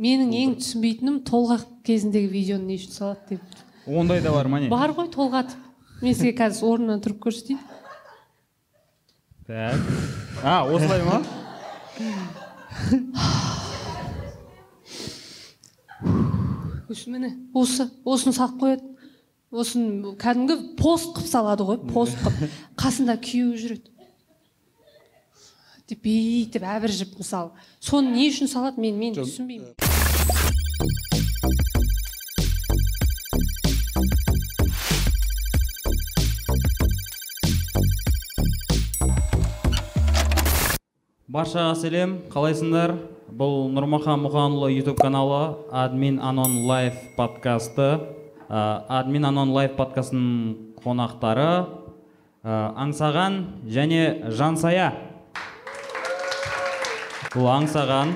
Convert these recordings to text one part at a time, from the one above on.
менің ең түсінбейтінім толғақ кезіндегі видеоны не үшін салады деп. Ондай да бар ма не бар ғой толғатып мен сізге қазір орнымнан тұрып көрсетейін. Так. А осылай ма? Осы міне осы осыны салып қояды. Осын кәдімгі пост қылып салады ғой пост қылып қасында күйеуі жүреді. Деп бүйтіп әбіржіп мысалы соны не үшін салады мен мен түсінбеймін. Баршаға сәлем қалайсыңдар? Бұл нұрмахан мұханұлы ютуб каналы админ анон лайф подкасты. Ә, админ анон лайф подкастының қонақтары ә, аңсаған және жансая. Бұл аңсаған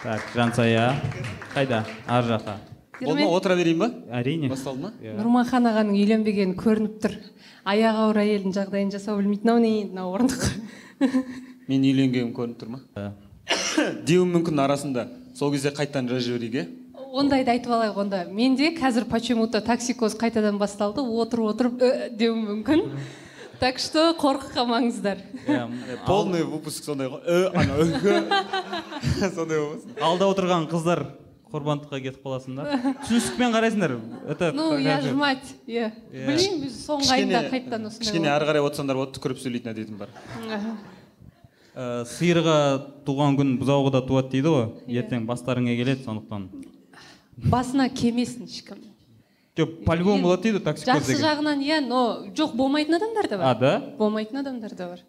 так жансая. Қайда? Ар жақта болды ма? Отыра берейін ба? Әрине. Басталды ма? Нұрмахан ағаның үйленбегені көрініп тұр. Аяғы ауыр әйелдің жағдайын жасау білмейтін ау не мынау орындық. Мен үйленгенім көрініп тұр ма? Деуім мүмкін арасында. Сол кезде қайтадан жазып жіберейік иә ондайды айтып алайық онда. Менде қазір почему то токсикоз қайтадан басталды. Отырып отырып «Э» деуім мүмкін так что қорқытпаңыздар Иә, полный выпуск сондай ғой «Э, ана «Э». сондай болмасын алда отырған қыздар құрбандыққа кетіп қаласыңдар түсіністікпен қарайсыңдар. Это ну я как- ж мать иә білмеймін соңғы айында қайтадан осындай кішкене ары қарай отырсаңдар болады түкіріп сөйлейтін әдетім бар. Ә, сиырға туған күн бұзауға да туады дейді ғой. Иә. ертең бастарыңа келеді сондықтан. Басына кемесін ешкім. Жоқ по любому болады дейді токсикоз жақсы жағынан иә но жоқ болмайтын адамдар да бар. а да? Болмайтын адамдар да бар.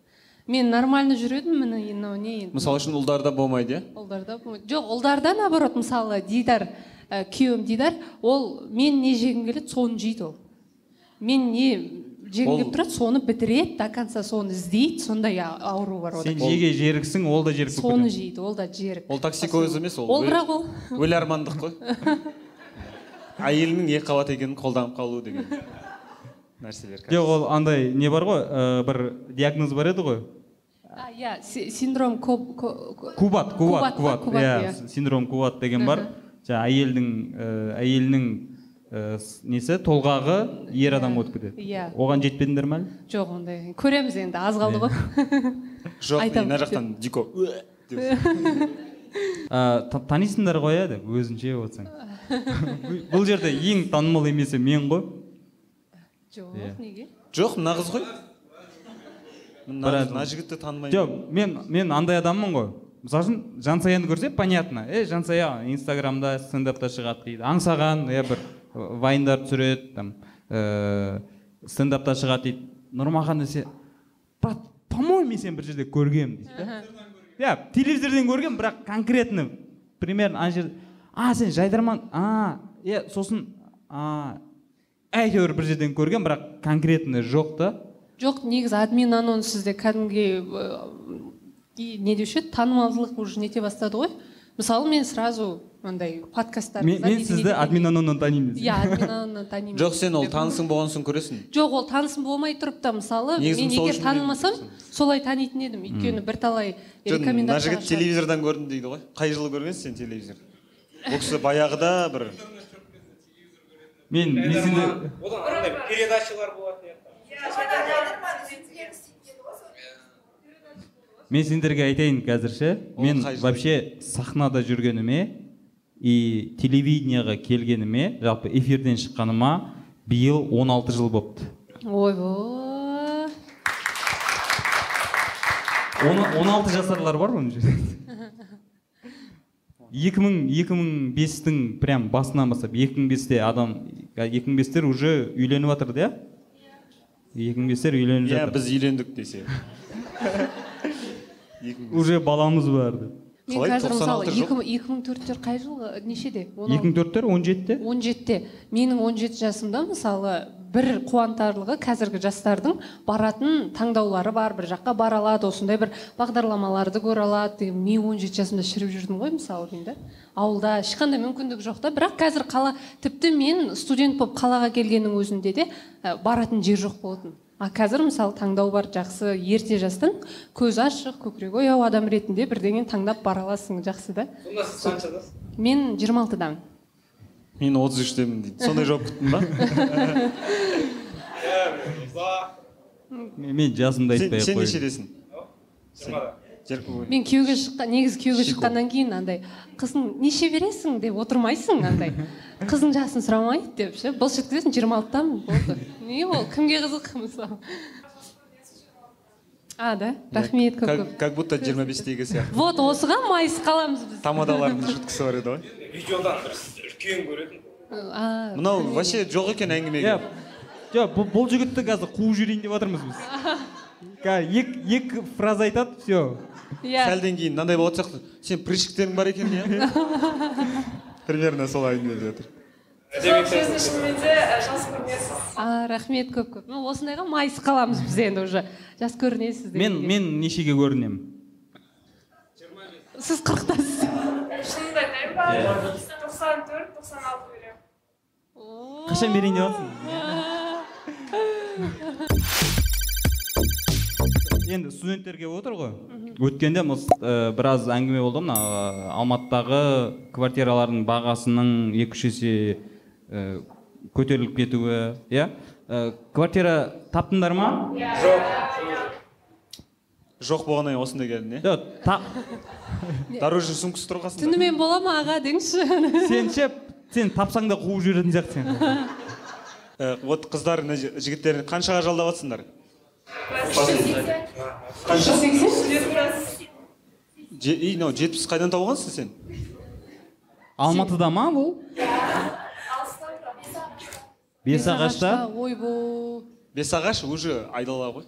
Мен нормально жүрдім міне мынау не енді мысалы үшін ұлдарда болмайды иә? Ұлдарда болмайды. Жоқ ұлдарда наоборот мысалы дидар ә, күйеуім дидар ол мен не жегім келеді соны жейді ол. Мен не жегім келіп тұрады соны бітіреді до конца соны іздейді сондай ауру бар сен ода жеге жеріксің ол да жерік соны жейді ол да жерік. Ол токсикоз емес ол ол өл- бірақ ол өлармандық қой. әйелінің екі қабат екенін қолданып қалу деген нәрселер жоқ ол андай не бар ғой ә, бір диагноз бар еді ғой. А, иә си- синдром кубат кубат Кубат иә иә. синдром кубат деген бар. Жаңағы әйелдің ә, әйелінің ә, с- несі толғағы ер адам өтіп кетеді Иә. оған жетпедіңдер ме әлі? Жоқ ондай. Көреміз енді аз қалды ғой. Жоқ мына жақтан дико танисыңдар ғой иә деп өзінше отырсаң? Бұл жерде ең танымал емесі мен ғой. Жоқ Иә. неге? Жоқ мына қыз ғой мына жігітті танымаймын. Жоқ мен мен андай адаммын ғой. Мысалы үшін жансаяны көрсе понятно. Е жансая инстаграмда стендапта шығады дейді. Аңсаған иә бір вайндар түсіреді там ә, стендапта шығады дейді. Нұрмахан десе брат по моему мен сені бір жерде көргенмін дейді иә телевизордан көргенмін бірақ конкретно примерно ана жерде а сен жайдарман а иә сосын а әйтеуір бір жерден көргенмін бірақ конкретно жоқ та. Жоқ негізі админ анон сізде кәдімгідей и не деуші еді танымалдылық уже нете бастады ғой. Мысалы мен сразу андай подкасттар мен, мен сізді админ аноннан танимын иә админ аноннан танимын жоқ сен ол танысың болған соң көресің. Жоқ ол танысым болмай тұрып та мысалы Негізі мен егер танымасам солай танитын едім. Өйткені бірталай жоқ мына рекомендация жігіт телевизордан көрдім дейді ғой. Қай жылы көргенсің сен телевизор? Бұл кісі баяғыда бір мен одан андай передачалар болатын мен сендерге айтайын қазір ше мен вообще сахнада жүргеніме и телевидениеға келгеніме жалпы эфирден шыққаныма биыл 16 жыл болыпты ойбой 16 жасарлар бар оның жерде 2000 2005-тің прям басынан бастап 2005-те адам 2005-тер уже үйленіп жатыр да? 2005-тер үйленіп иә жатыр. біз үйлендік десе. Екі мың- уже баламыз бар. Деп мен Қалай? қазір мысалы 96 жыл? екі мың- екі мың төрттер қай жылғы? Нешеде? Он алты- 2004-тер 17-те он жетіде менің 17 жасымда мысалы бір қуантарлығы қазіргі жастардың баратын таңдаулары бар бір жаққа бара алады осындай бір бағдарламаларды көре алады. Мен 17 жасымда шіріп жүрдім ғой мысалы деймін да ауылда ешқандай мүмкіндік жоқ та. Бірақ қазір қала тіпті мен студент болып қалаға келгеннің өзінде де ә, баратын жер жоқ болатын. А қазір мысалы таңдау бар жақсы ерте жастан көзі ашық көкірегі ояу адам ретінде бірдеңені таңдап бара аласың жақсы да. Сонда сіз қаншадасыз? Мен 26-дамын мен отыз үштемін дейді сондай жауап күттің ба мен, жасымды айтпай ақ сен? Нешедесің мен күйеуге шыққан негізі күйеуге шыққаннан кейін андай қызың неше бересің? деп отырмайсың андай. Қыздың жасын сұрамайды деп ше. Былшыт кетесің жиырма алтыдамын болды. Не ол кімге қызық мысалы а да? Рахмет көп как, көп как будто жиырма бестегі сияқты вот осыған майысып қаламыз біз тамадалардың шуткасы бар еді ғой. Видеодан бір үлкен көретін а мынау вообще жоқ екен әңгімеге иә жоқ бұл, жігітті қазір қуып жіберейін деп жатырмыз біз. Қазір екі екі фраза айтады все иә сәлден кейін мынандай болатын сияқты сен прыщиктерің бар екен иә примерно солай әңгіме жатыр. Шынымен де жас көрінесіз. А рахмет көп көп. Ну осындайға майысып қаламыз біз енді уже. Жас көрінесіз мен мен нешеге көрінемін? Сіз қырықтасыз. Шынымды айтайын ба тоқсан төрт тоқсан алты беремін қашан берейін деп жатсың енді студенттерге отыр ғой. Өткенде мыс- ә, біраз әңгіме болды. Мына алматыдағы квартиралардың бағасының екі үш есе көтеріліп кетуі иә? Ә, квартира таптыңдар ма? Жоқ. Болғаннан кейін осында келдің иә жоқ дорожный сумкасы тұр қасында түнімен бола ма аға деңізші? Сен ше сен тапсаң да қуып жіберетін сияқтысың. Сен Ә, вот қыздар мына жі- жігіттерді қаншаға жалдап жатсыңдар Же- и мынау жетпіс қайдан тауып алғансың сен? Алматыда ма бұл? Бесағашта ойбой бесағаш уже айдала ғой.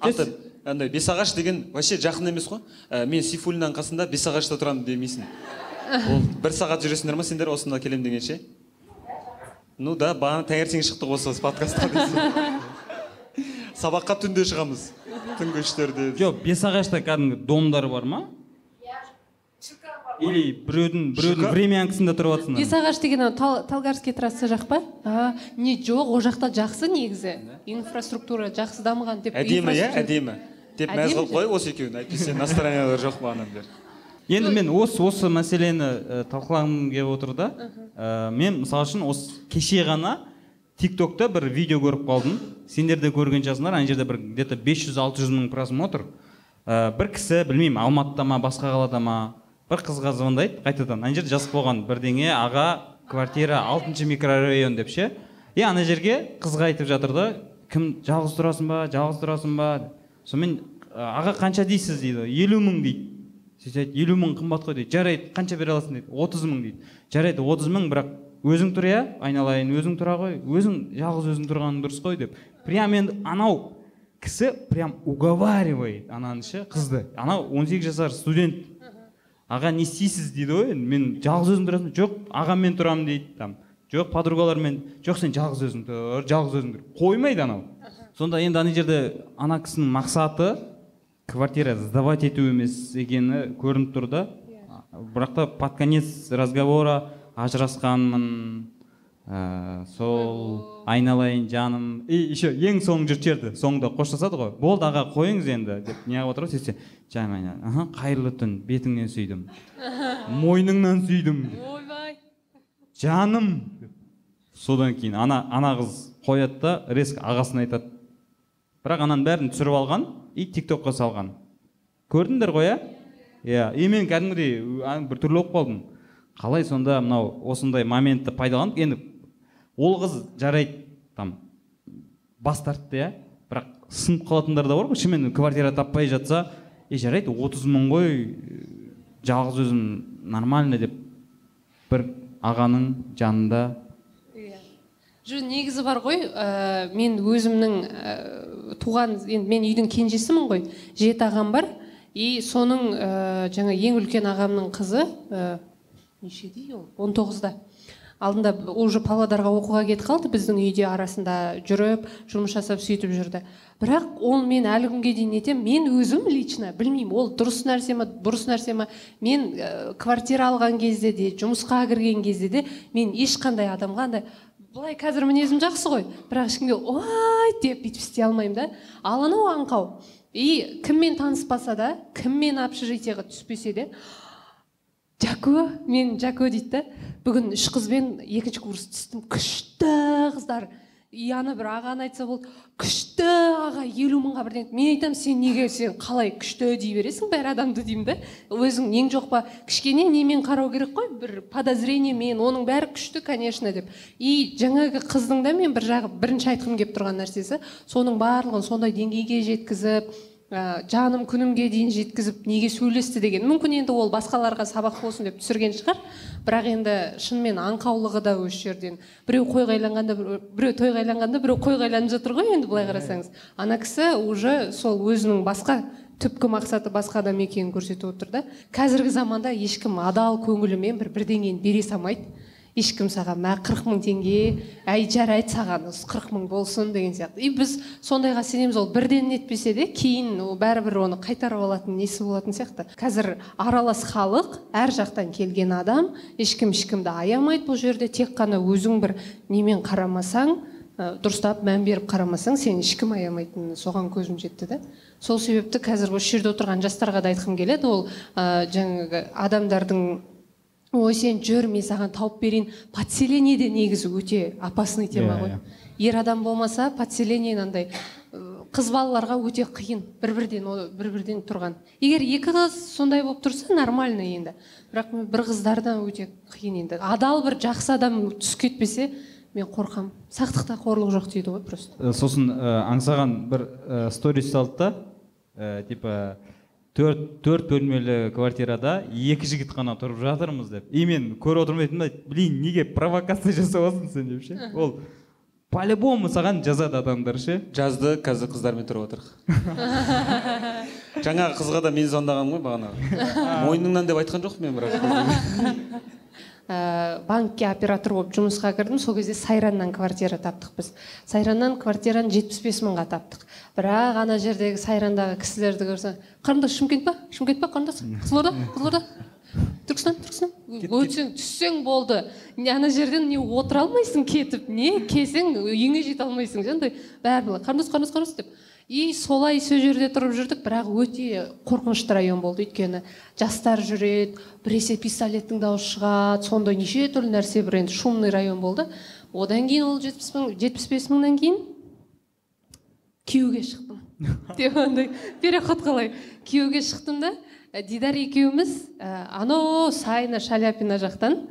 Аты андай бесағаш деген вообще жақын емес қой. Ә, мен сейфуллиннің қасында бесағашта тұрамын демейсің. Ол бір сағат жүресіңдер ма сендер осында келемін дегенше ну да бағана таңертең шықтық осы подкастқа дейсің. сабаққа түнде шығамыз. Түнгі үштерде. Жоқ бесағашта кәдімгі домдар бар ма? Или біреудің біреудің времянкасында тұрып жатсыңдар бесағаш деген анау Тал- талгарский трасса жақ па? А не жоқ ол жақта жақсы негізі. Инфраструктура жақсы дамыған деп әдемі иә әдемі. Деп мәз қылып қой осы екеуін. Әйтпесе настроениялары жоқ бағанан бері енді мен осы осы мәселені ә, талқылағым келіп отыр да. Ә, мен мысалы үшін осы кеше ғана тик токта бір видео көріп қалдым. Сендер де көрген шығарсыңдар. Ана жерде бір где то 500-600 мың просмотр. Ә, бір кісі білмеймін алматыда ма басқа қалада ма бір қызға звондайды қайтадан. Ана жерде жазып қойған бірдеңе аға квартира алтыншы микрорайон деп ше? И ана жерге қызға айтып жатыр да кім жалғыз тұрасың ба жалғыз тұрасың ба? Сонымен «А, аға қанша дейсіз? дейді. Елу мың дейді. Сөйтсе айтады елу мың қымбат қой дейді. Жарайды қанша бере аласың? дейді. Отыз мың дейді. Жарайды отыз мың бірақ өзің тұр иә айналайын өзің тұра ғой. Өзің жалғыз өзің тұрғаның дұрыс қой деп. Прям енді анау кісі прям уговаривает ананы ше қызды. Анау 18 жасар студент. Аға не істейсіз дейді ғой енді мен жалғыз өзің тұрасың. Жоқ ағаммен тұрамын дейді там. Жоқ подругалармен. Жоқ сен жалғыз өзің тұр жалғыз өзің тұр. Қоймайды анау. Сонда енді ана жерде ана кісінің мақсаты квартира сдавать ету емес екені көрініп тұр да. Бірақ та под конец разговора ажырасқанмын. Ә, сол айналайын жаным. И еще ең соңғы жерде соңында қоштасады ғой. Болды аға қойыңыз енді деп неғып отыр ғой сөйтсе жаным айналайын. Аха қайырлы түн бетіңнен сүйдім. Мойныңнан сүйдім. Ойбай. Жаным. Содан кейін ана ана қыз қояды да резко ағасына айтады. Бірақ ананың бәрін түсіріп алған и тик токқа салған. Көрдіңдер ғой иә? Иә и мен кәдімгідей біртүрлі болып қалдым. Қалай сонда мынау осындай моментті пайдаланып енді ол қыз жарайды там бас тартты иә. бірақ сынып қалатындар да бар ғой. шынымен квартира таппай жатса е жарайды отыз мың ғой жалғыз өзім нормально деп бір ағаның жанында. Жоқ негізі бар ғой ә, мен өзімнің ә, туған енді мен үйдің кенжесімін ғой. Жеті ағам бар. И соның ә, жаңа ең үлкен ағамның қызы ә, нешеде ол? он тоғызда. Алдында уже павлодарға оқуға кетіп қалды біздің үйде арасында жүріп жұмыс жасап сөйтіп жүрді. Бірақ ол мен әлі күнге дейін нетемін мен өзім лично білмеймін ол дұрыс нәрсе ма бұрыс нәрсе ма мен ә, квартира алған кезде де жұмысқа кірген кезде де мен ешқандай адамға андай былай қазір мінезім жақсы ғой бірақ ешкімге ой! деп бүйтіп істей алмаймын да. Ал анау аңқау. И кіммен таныспаса да кіммен общежитиеға түспесе де жако мен жако дейді бүгін үш қызбен екінші курс түстім. Күшті қыздар. И ана бір ағаны айтса болды күшті аға елу мыңға бірден мен айтамын сен неге сен қалай күшті дей бересің бәрі адамды? деймін да өзің нең жоқ па? Кішкене немен қарау керек қой? Бір подозрениемен оның бәрі күшті конечно деп. И жаңағы қыздың да мен бір жағы бірінші айтқым келіп тұрған нәрсесі соның барлығын сондай деңгейге жеткізіп ә, жаным күнімге дейін жеткізіп неге сөйлесті деген. Мүмкін енді ол басқаларға сабақ болсын деп түсірген шығар. Бірақ енді шынымен аңқаулығы да осы жерден. Біреу қойғайланғанда біреу- біреу тойғайланғанда біреу қойғайланып жатыр ғой енді былай қарасаңыз. Ана кісі уже сол өзінің басқа түпкі мақсаты басқа адам екенін көрсетіп отыр да. Қазіргі заманда ешкім адал көңілімен бір бірдеңені бере салмайды. Ешкім саған мә қырық мың теңге әй жарайды саған осы қырық мың болсын деген сияқты. И біз сондайға сенеміз ол бірден нетпесе де кейін ол бәрібір оны қайтарып алатын несі болатын сияқты. Қазір аралас халық әр жақтан келген адам ешкім ешкімді аямайды бұл жерде тек қана өзің бір немен қарамасаң ә, дұрыстап мән беріп қарамасаң сен ешкім аямайтынына соған көзім жетті да сол себепті қазір осы жерде отырған жастарға да айтқым келеді ол ә, жаңағы адамдардың ой сен жүр мен саған тауып берейін. Подселение де негізі өте опасный тема Иә, ғой. иә. ер адам болмаса подселение андай қыз балаларға өте қиын. Бір бірден о- бір бірден тұрған. Егер екі қыз сондай болып тұрса нормально енді. Бірақ мен бір қыздардан өте қиын енді. Адал бір жақсы адам түсіп кетпесе мен қорқамын сақтықта қорлық жоқ дейді ғой просто. Сосын э, аңсаған бір э, сторис салды да э, типа төрт төрт бөлмелі квартирада екі жігіт қана тұрып жатырмыз деп. И мен көріп отырмын айтдым да блин неге провокация жасап жатрсың сен? деп ше. Ол по любому саған жазады адамдар ше? Жазды қазір қыздармен тұрып жатырық жаңағы қызға да мен звондағанмын ғой бағана мойныңнан деп айтқан жоқ мен бірақ. ә, банкке оператор болып жұмысқа кірдім. Сол кезде сайраннан квартира таптық біз. Сайраннан квартираны жетпіс бес мыңға таптық. Бірақ ана жердегі сайрандағы кісілерді көрсең қарындас шымкент па? Шымкент па қарындас? Қызылорда? Қызылорда? Түркістан түркістан? Өтсең түссең болды. Не ана жерден не отыра алмайсың кетіп? Не келсең үйіңе жете алмайсың жаңағыдай бәрі былай қарындас қарындас қарындас деп. И солай сол жерде тұрып жүрдік бірақ өте қорқынышты район болды. Өйткені жастар жүреді біресе пистолеттің дауысы шығады сондай неше түрлі нәрсе бір енді шумный район болды. Одан кейін ол жетпіс мың жетпіс бес мыңнан кейін күйеуге шықтым. Деп андай переход қалай. Күйеуге шықтым да дидар екеуміз ә, анау сайна шаляпина жақтан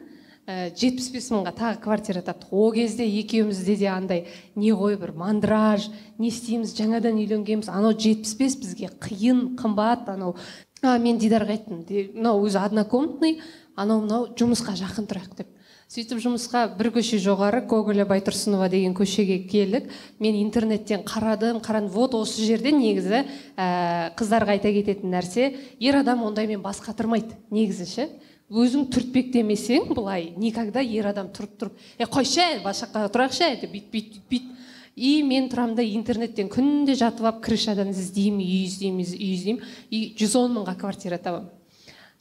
жетпіс бес мыңға тағы квартира таптық. Ол кезде екеумізде де андай не ғой бір мандраж не істейміз жаңадан үйленгенбіз. Анау жетпіс бес бізге қиын қымбат анау а, мен дидарға айттым «Де- мынау өзі однокомнатный анау мынау жұмысқа жақын тұрайық деп. Сөйтіп жұмысқа бір көше жоғары гоголя байтұрсынова деген көшеге келдік. Мен интернеттен қарадым қарадым. Вот осы жерде негізі ә, қыздарға айта кететін нәрсе ер адам ондаймен бас қатырмайды негізі ше. Өзің түртпектемесең былай никогда ер адам тұрып тұрып е қойшы әй, бас жаққа тұрайықшы әй», деп бүйтіп бүйтіп бүйтіп и мен тұрамын да интернеттен күнде жатып алып крышадан іздеймін үй іздеймін үй іздеймін. И жүз он мыңға квартира табамын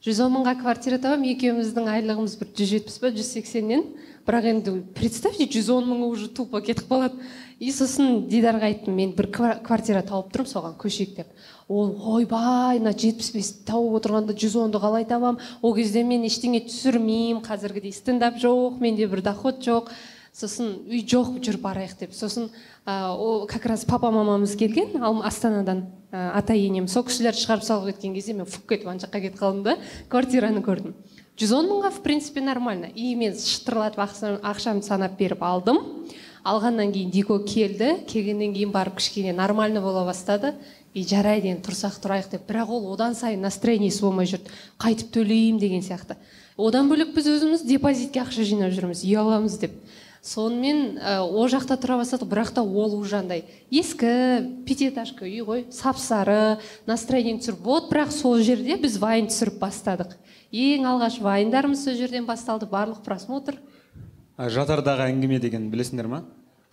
жүз он мыңға квартира табамын екеуміздің айлығымыз бір жүз жетпіс па жүз сексеннен. Бірақ енді представьте жүз он мыңы уже тупо кетіп қалады. И сосын дидарға айттым мен бір ква- квартира тауып тұрмын соған көшейік деп. Ол ойбай мына жетпіс бес тауып отырғанда жүз онды қалай табамын ол кезде мен ештеңе түсірмеймін қазіргідей стендап жоқ менде бір доход жоқ. Сосын үй жоқ жүр барайық деп. Сосын ә, ол как раз папа мамамыз келген астанадан ата енем сол кісілерді шығарып салып кеткен кезде мен фук кетіп ана жаққа кетіп қалдым да квартираны көрдім. Жүз он мыңға в принципе нормально. И мен шытырлатып ақша- ақшамды санап беріп алдым. Алғаннан кейін дико келді. Келгеннен кейін барып кішкене нормально бола бастады. И жарайды енді тұрсақ тұрайық деп. Бірақ ол одан сайын настроениесі болмай жүрді. Қайтып төлеймін деген сияқты. Одан бөлек біз өзіміз депозитке ақша жинап жүрміз үй аламыз деп. Сонымен ә, ол жақта тұра бастадық бірақ та ол уже андай ескі пятиэтажка үй ғой сап сары настроение түсіріп. Вот бірақ сол жерде біз вайн түсіріп бастадық. Ең алғаш вайндарымыз сол жерден басталды барлық просмотр. Жатардағы әңгіме деген білесіңдер ма?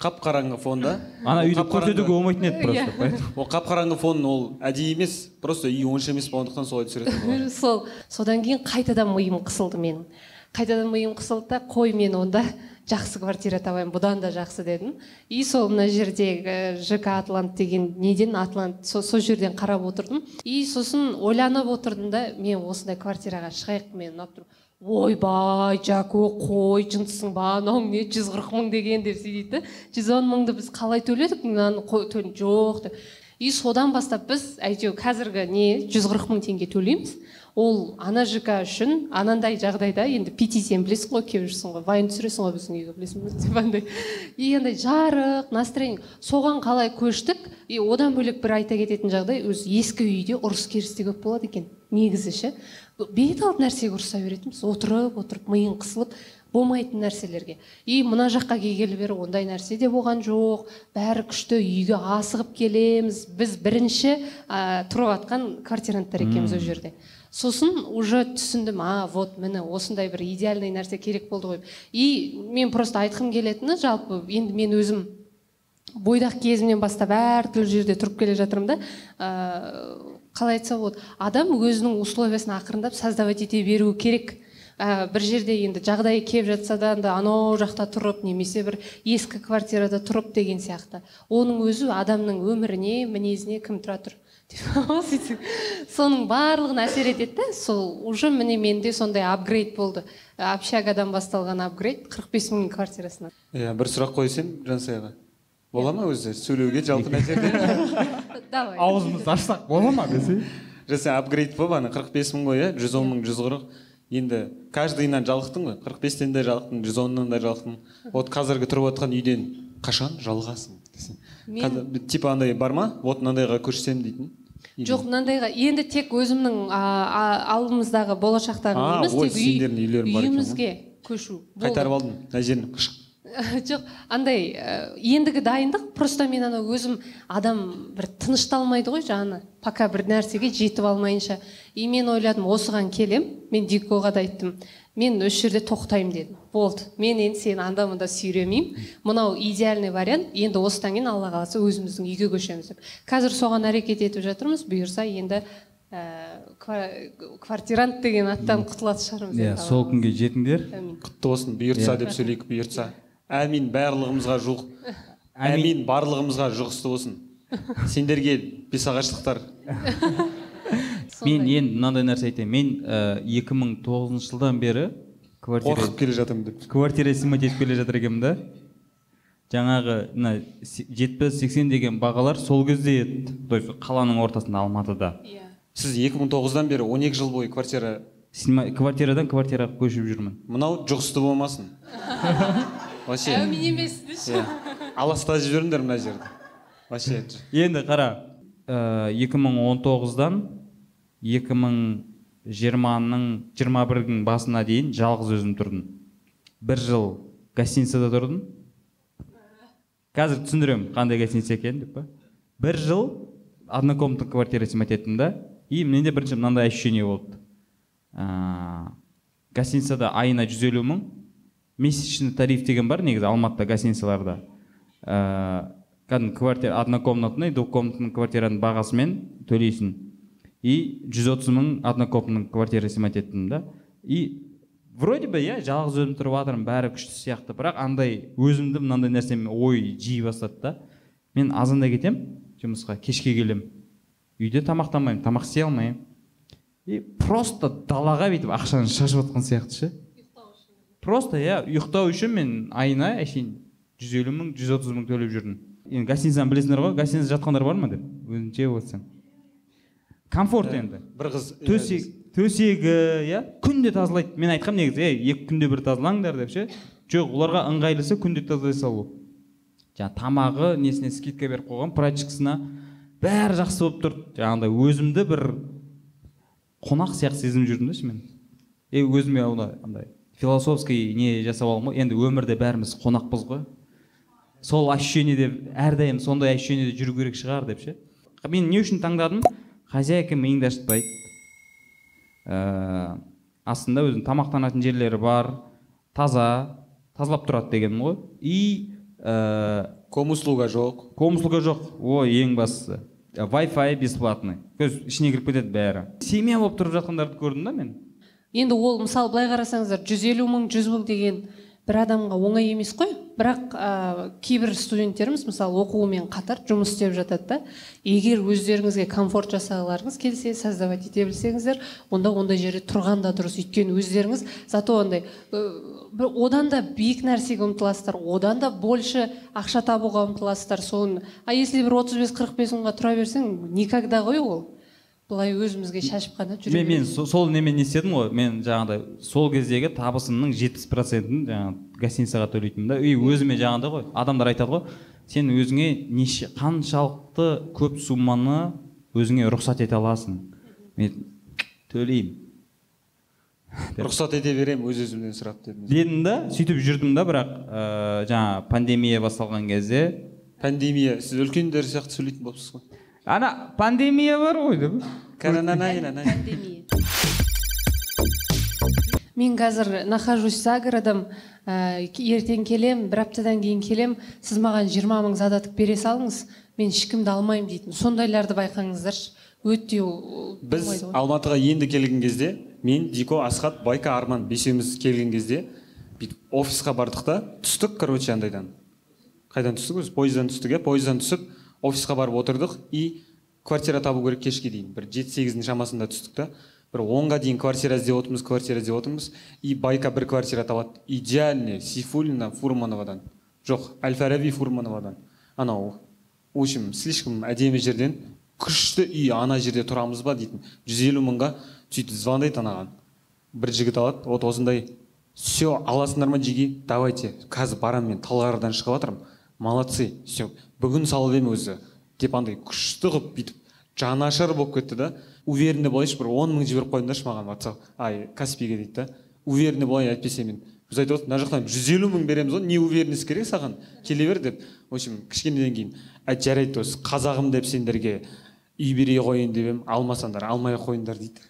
Қап қараңғы фонда. Ана үйді көрсетуге болмайтын еді просто Иә. поэтому. ол қап қараңғы фон ол әдейі емес просто үй онша емес болғандықтан солай түсіретін сол содан кейін қайтадан миым қысылды менің. Қайтадан миым қысылды да қой мен онда жақсы квартира табайын бұдан да жақсы дедім. И сол мына жердегі жк атлант деген неден атлант со, сол жерден қарап отырдым. И сосын ойланып отырдым да мен осындай квартираға шығайық мен ұнап тұр ойбай жако қой жынтысың ба анау не жүз қырық мың деген деп сөйтеді да жүз он мыңды біз қалай төледік? Мынаны жоқ деп. И содан бастап біз әйтеуір қазіргі не жүз қырық мың теңге төлейміз. Ол ана жк үшін анандай жағдайда енді пити сен білесің ғой келіп жүрсің ғой вайн түсіресің ғой біздің үйге білесің деп андай. И андай жарық настроение. Соған қалай көштік? И одан бөлек бір айта кететін жағдай өзі ескі үйде ұрыс керіс те көп болады екен. Негізі ше. Бет алды нәрсеге ұрыса беретінбіз отырып отырып миың қысылып болмайтын нәрселерге. И мына жаққа келгелі бері ондай нәрсе де болған жоқ. Бәрі күшті үйге асығып келеміз. Біз бірінші ә, тұрып жатқан квартиранттар екенбіз ол жерде. Сосын уже түсіндім а вот міне осындай бір идеальный нәрсе керек болды ғой. И мен просто айтқым келетіні жалпы енді мен өзім бойдақ кезімнен бастап әртүрлі жерде тұрып келе жатырмын да ыыы қалай айтса болады. Адам өзінің условиясын ақырындап создавать ете беруі керек. Ә, бір жерде енді жағдайы келіп жатса да анда анау жақта тұрып немесе бір ескі квартирада тұрып деген сияқты. Оның өзі адамның өміріне мінезіне кім тұра тұр? Сөйтсең соның барлығына әсер етеді да сол уже міне менде сондай апгрейд болды. Общагадан басталған апгрейд қырық бес мың квартирасына иә бір сұрақ қойсам жансаяға бола ма өзі? Сөйлеуге жалпы мына жерде давай. Аузымызды ашсақ бола ма десе жаса апгрейд болып ана қырық бес мың ғой иә жүз он мың жүз қырық. Енді каждыйынан жалықтың ғой. қырық бестен де жалықтың жүз оннан да жалықтың. Вот қазіргі тұрып жатқан үйден қашан жалығасың десең. Мен- типа андай бар ма? Вот мынандайға көшсем дейтін жоқ мынандайға енді тек өзімнің алдымыздағы болашақтағы ой, тек үйімізге көшу. Қайтарып алдым мына жерін жоқ андай ә, ендігі дайындық просто мен ана өзім адам бір тынышталмайды ғой жаны. Пока бір нәрсеге жетіп алмайынша. И мен ойладым осыған келем мен дикоға да айттым. Мен осы жерде тоқтаймын дедім. Болды мен енді сені анда мында сүйремеймін. Мынау идеальный вариант енді осыдан кейін алла қаласа өзіміздің үйге көшеміз деп. Қазір соған әрекет етіп жатырмыз бұйырса енді ә, ква- квартирант деген аттан құтылатын шығармыз иә сол күнге жетіңдер. Құтты болсын бұйыртса деп сөйлейік бұйыртса әмин барлығымызға жуық. Әмин. Барлығымызға жұғысты болсын. Сендерге бесағаштықтар мен енді мынандай нәрсе айтайын. Мен екі мың тоғызыншы жылдан бері квартира қорқып келе жатырмын деп. Квартира снимать етіп келе жатыр екенмін да. Жаңағы мына жетпіс сексен деген бағалар сол кезде еді. То есть қаланың ортасында алматыда. Иә. Сіз 2009-дан бері 12 жыл бойы квартира квартирадан квартираға көшіп жүрмін. Мынау жұғысты болмасын. вообще. Әумин емес деші иә аластап жіберіңдер мына жерді. Вообще енді қара ә, 2019-дан 2020-ның 21-дің басына дейін жалғыз өзім тұрдым. Бір жыл гостиницада тұрдым. Қазір түсіндіремін қандай гостиница екенін деп па. Бір жыл однокомнатный квартира снимать еттім да и менде бірінші мынандай ощущение болды. Ә, гостиницада айына жүз елу мың месячный тариф деген бар негізі алматыда гостиницаларда. Ә, кәдімгі квартира однокомнатный двухкомнатный квартираның бағасымен төлейсің. И жүз отыз мың однокомнатный квартира снимать еттім да. И вроде бы иә жалғыз өзім тұрып жатырмын бәрі күшті сияқты. Бірақ андай өзімді мынандай нәрсемен ой жей бастады да. Мен азанда кетем жұмысқа кешке келем үйде тамақтанбаймын тамақ істей алмаймын. И просто далаға бүйтіп ақшаны шашып жатқан сияқты ше. Просто иә ұйықтау үшін мен айына әшейін жүз елу мың жүз отыз мың төлеп жүрдім. Енді гостиницаны білесіңдер ғой гостиницада жатқандар бар ма деп? Өзіңше отырсаң. Комфорт енді. бір қыз төсек төсегі иә? Күнде тазалайды. Мен айтқанмын негізі ей екі күнде бір тазалаңдар деп ше? Жоқ оларға ыңғайлысы күнде тазалай салу. Жаңағы тамағы несіне скидка беріп қойған прачкасына бәрі жақсы болып тұр. Жаңағыдай өзімді бір қонақ сияқты сезініп жүрдім да шынымен е өзіме андай философский не жасап алдым ғой. Енді өмірде бәріміз қонақпыз ғой. Сол ощущениеде әрдайым сондай ощущениеде жүру керек шығар деп ше. Мен не үшін таңдадым? Хозяйка миыңды ашытпайды ә, астында өзінің тамақтанатын жерлері бар таза тазалап тұрады дегенім ғой. И ә, комуслуга жоқ. комуслуга жоқ. Ой ең бастысы. Вай фай бесплатный. Көз ішіне кіріп кетеді бәрі. Семья болып тұрып жатқандарды көрдім да мен. Енді ол мысалы былай қарасаңыздар жүз елу мың жүз мың деген бір адамға оңай емес қой. Бірақ ә, кейбір студенттеріміз мысалы оқуымен қатар жұмыс істеп жатады да. Егер өздеріңізге комфорт жасағыларыңыз келсе создавать ете білсеңіздер онда ондай жерде тұрған да дұрыс. Өйткені өздеріңіз зато андай одан да биік нәрсеге ұмтыласыздар одан да больше ақша табуға ұмтыласыздар. Соны а если бір 35-45 мыңға тұра берсең никогда ғой ол. Былай өзімізге шашып қана жүре мен, сол немен не істедім ғой? Мен жаңағыдай сол кездегі табысымның жетпіс процентін жаңағы гостиницаға төлейтінмін да. И өзіме жаңағыдай ғой адамдар айтады ғой сен өзіңе неше қаншалықты көп сумманы өзіңе рұқсат ете аласың? Мен төлеймін. Рұқсат ете беремін өз өзімнен сұрап дедім дедім да сөйтіп жүрдім да бірақ ә, жаңа пандемия басталған кезде пандемия сіз үлкендер сияқты сөйлейтін болыпсыз ғой. Ана пандемия бар ғой деп мен қазір нахожусь за городом ә, ертең келем бір аптадан кейін келем сіз маған 20 мың задаток бере салыңыз мен ешкімді алмаймын дейтін сондайларды байқаңыздаршы өте біз алматыға енді келген кезде мен дико асхат байка арман бесеуміз келген кезде бүйтіп офисқа бардық та түстік короче андайдан қайдан түстік өзі пойыздан түстік иә пойыздан түсіп офисқа барып отырдық. И квартира табу керек кешке дейін. Бір жеті сегіздің шамасында түстік та. Бір онға дейін квартира іздеп отырмыз квартира іздеп отырмыз. И байка бір квартира табады. Идеальный сейфуллина фурмановадан. Жоқ әл фараби фурмановадан. Анау в общем слишком әдемі жерден күшті үй ана жерде тұрамыз ба дейтін. Жүз елу мыңға сөйтіп звондайды анаған. Бір жігіт алады вот осындай все аласыңдар ма жиги давайте қазір барамын мен талғардан шығып жатырмын молодцы все бүгін салып едім өзі. Деп андай күшті қылып бүйтіп жанашыр болып кетті да. Уверенный болайыншы бір он мың жіберіп қойыңдаршы маған ватсап ай каспиге дейді да. Уверенный болайын әйтпесе мен. Біз айтып отырмыз мына жақтан жүз елу мың береміз ғой не уверенность керек саған? Келе бер деп. В общем кішкенеден кейін әй жарайды осы қазағым деп сендерге үй бере қояйын деп едім. Алмасаңдар алмай ақ қойыңдар дейді.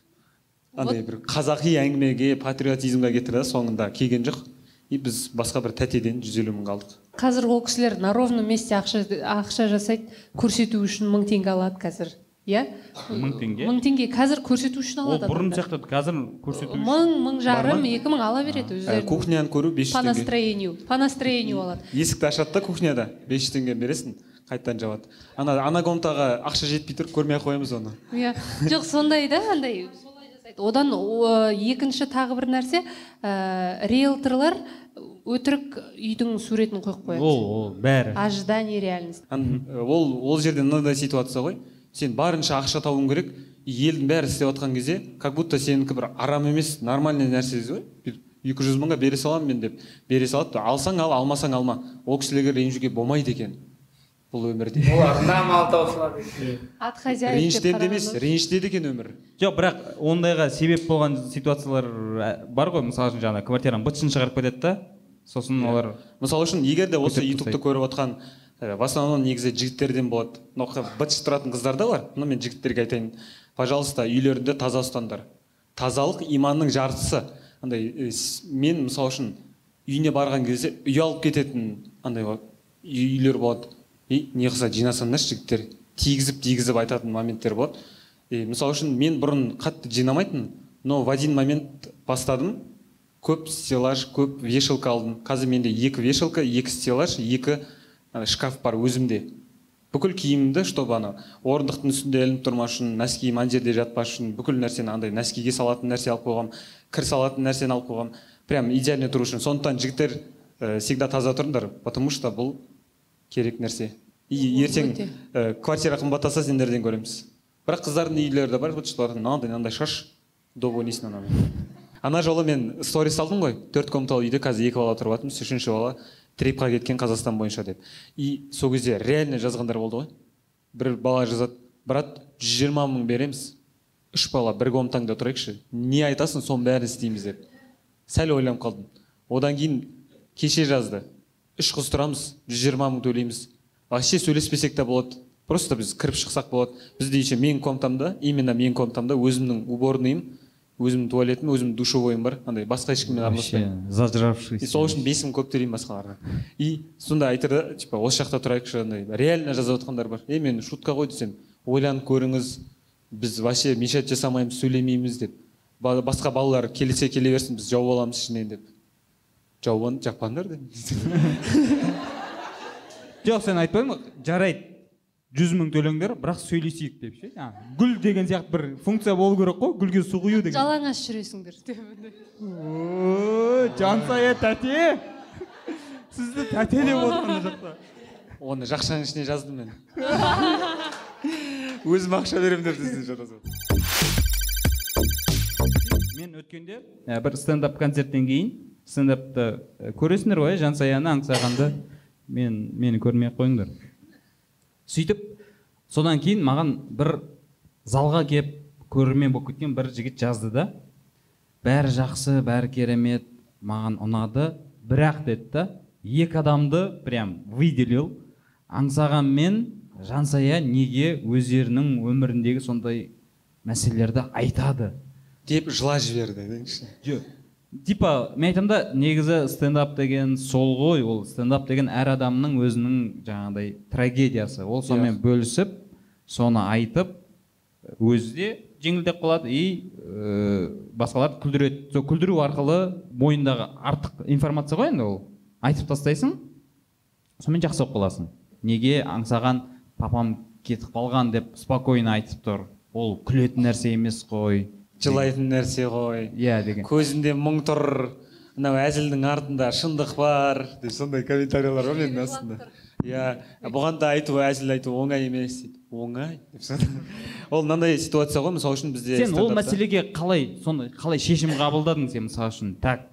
Андай бір қазақи әңгімеге патриотизмге кетті да соңында. Келген жоқ. И біз басқа бір тәтеден жүз елу мыңға алдық. Қазір ол кісілер на ровном месте ақша, ақша жасайды көрсету үшін мың теңге алады қазір иә? Мың теңге? Мың теңге қазір көрсету үшін ол алады бұрын адамдар. сияқты қазір көрсету үшін мың мың жарым екі мың ала береді өздері кухняны көру бес по жүз теңге. Настроению по настроению алады. Есікті ашады да кухняда бес жүз теңге бересің қайтадан жабады. Ана ана комнатаға ақша жетпей тұр көрмей ақ қоямыз оны. Иә. Жоқ сондай да андай. Одан о, екінші тағы бір нәрсе ә, риэлторлар өтірік үйдің суретін қойып қояды. Ол ол бәрі. Ожидание реальность. Ол ол жерде мынандай ситуация ғой. Сен барынша ақша табуың керек и елдің бәрі істеп жатқан кезде как будто сенікі бір арам емес нормальный нәрсе ғой. Бүйтіп екі жүз мыңға бере саламын мен деп. Бере салады алсаң ал алмасаң алма. Ол кісілерге ренжуге болмайды екен. Бұл өмірде оларда мал таусылады от хозяев реніштерде емес реніште екен өмір. Жоқ бірақ ондайға себеп болған ситуациялар ә, бар ғой мысалы үшін жаңағы квартираның бытшын шығарып кетеді да. Сосын олар мысалы үшін егер де осы ютубты көріп отқан ә, в основном негізі жігіттерден болады. Мынау бытш тұратын қыздар да бар. Мына мен жігіттерге айтайын. Пожалуйста үйлеріңді таза ұстаңдар. Тазалық иманның жартысы. Андай мен мысалы үшін үйіне барған кезде ұялып кететін андай болады үйлер болады. И не қылса жинасаңдаршы жігіттер тигізіп тигізіп айтатын моменттер болады. И мысалы үшін мен бұрын қатты жинамайтынмын но в один момент бастадым. Көп стеллаж көп вешалка алдым. Қазір менде екі вешалка екі стеллаж екі шкаф бар өзімде. Бүкіл киімімді чтобы ана орындықтың үстінде ілініп тұрмас үшін носкиім ана жерде жатпас үшін бүкіл нәрсені андай носкиге салатын нәрсе алып қойғам кір салатын нәрсені алып қойғам. Прям идеально тұру үшін. Сондықтан жігіттер ә, всегда таза тұрыңдар потому что бұл керек нәрсе. И ертең ә, квартира қымбаттаса сендерден көреміз. Бірақ қыздардың үйлері де бар бытшылардың мынандай мынандай шаш. Доп ойнайсың анамен ана жолы мен сторис салдым ғой. Төрт комнаталы үйде қазір екі бала тұрып жатырмыз. Үшінші бала трипқа кеткен қазақстан бойынша деп. И сол кезде реально жазғандар болды ғой. Бір бала жазады. Брат жүз жиырма мың береміз. Үш бала бір комнатаңда тұрайықшы. Не айтасың соның бәрін істейміз деп. Сәл ойланып қалдым. Одан кейін кеше жазды. Үш қыз тұрамыз жүз жиырма мың төлейміз. Вообще сөйлеспесек те болады. Просто біз кіріп шықсақ болады. Бізде еще менің комнатамда именно менің комнатамда өзімнің уборныйым өзімнің туалетім өзімнің душевойым бар. Андай басқа ешкіммен араласпаймын. и сол үшін бес мың көп төлеймін басқаларға. И сонда айтады да типа осы жақта тұрайықшы андай реально жазып жатқандар бар. Е мен шутка ғой десем ойланып көріңіз біз вообще мешать жасамаймыз сөйлемейміз деп. Ба- басқа балалар келсе келе берсін біз жауып аламыз ішінен деп. Жауған жақпаңдар деп. Жоқ сен айтпаймын жарайды жүз мың төлеңдер бірақ сөйлесейік деп ше. Гүл деген сияқты бір функция болу керек қой гүлге су құю деген. Жалаңаш жүресіңдер деп. О, жансая тәте. Сізді тәте деп отыр ана жақта. Оны жақшаның ішіне жаздым мен. Өзім ақша беремін деп сізден жатасыз мен өткенде бір стендап концерттен кейін стендапты ә, көресіңдер ғой иә жансаяны аңсағанды. Мен мені көрмей ақ қойыңдар. Сөйтіп содан кейін маған бір залға келіп көрермен болып кеткен бір жігіт жазды да. Бәрі жақсы бәрі керемет маған ұнады. Бірақ деді да екі адамды прям выделил. Аңсаған мен жансая неге өздерінің өміріндегі сондай мәселелерді айтады. Деп жылап жіберді типа мен айтамын да негізі стендап деген сол ғой ол стендап деген әр адамның өзінің жаңағыдай трагедиясы. Ол сонымен бөлісіп соны айтып өзі де жеңілдеп қалады и ә, басқаларды күлдіреді. Сол күлдіру арқылы бойындағы артық информация ғой енді ол. Айтып тастайсың сонымен жақсы болып қаласың. Неге аңсаған папам кетіп қалған деп спокойно айтып тұр? Ол күлетін нәрсе емес қой. Жылайтын нәрсе ғой. Иә деген. Көзінде мұң тұр. Мынау әзілдің артында шындық бар. Деп сондай комментарийлер бар менің астымда? Иә бұған да айту әзіл айту оңай емес. Дейді оңай ол мынандай ситуация ғой мысалы үшін бізде сен ол мәселеге қалай соны қалай шешім қабылдадың сен мысалы үшін? Так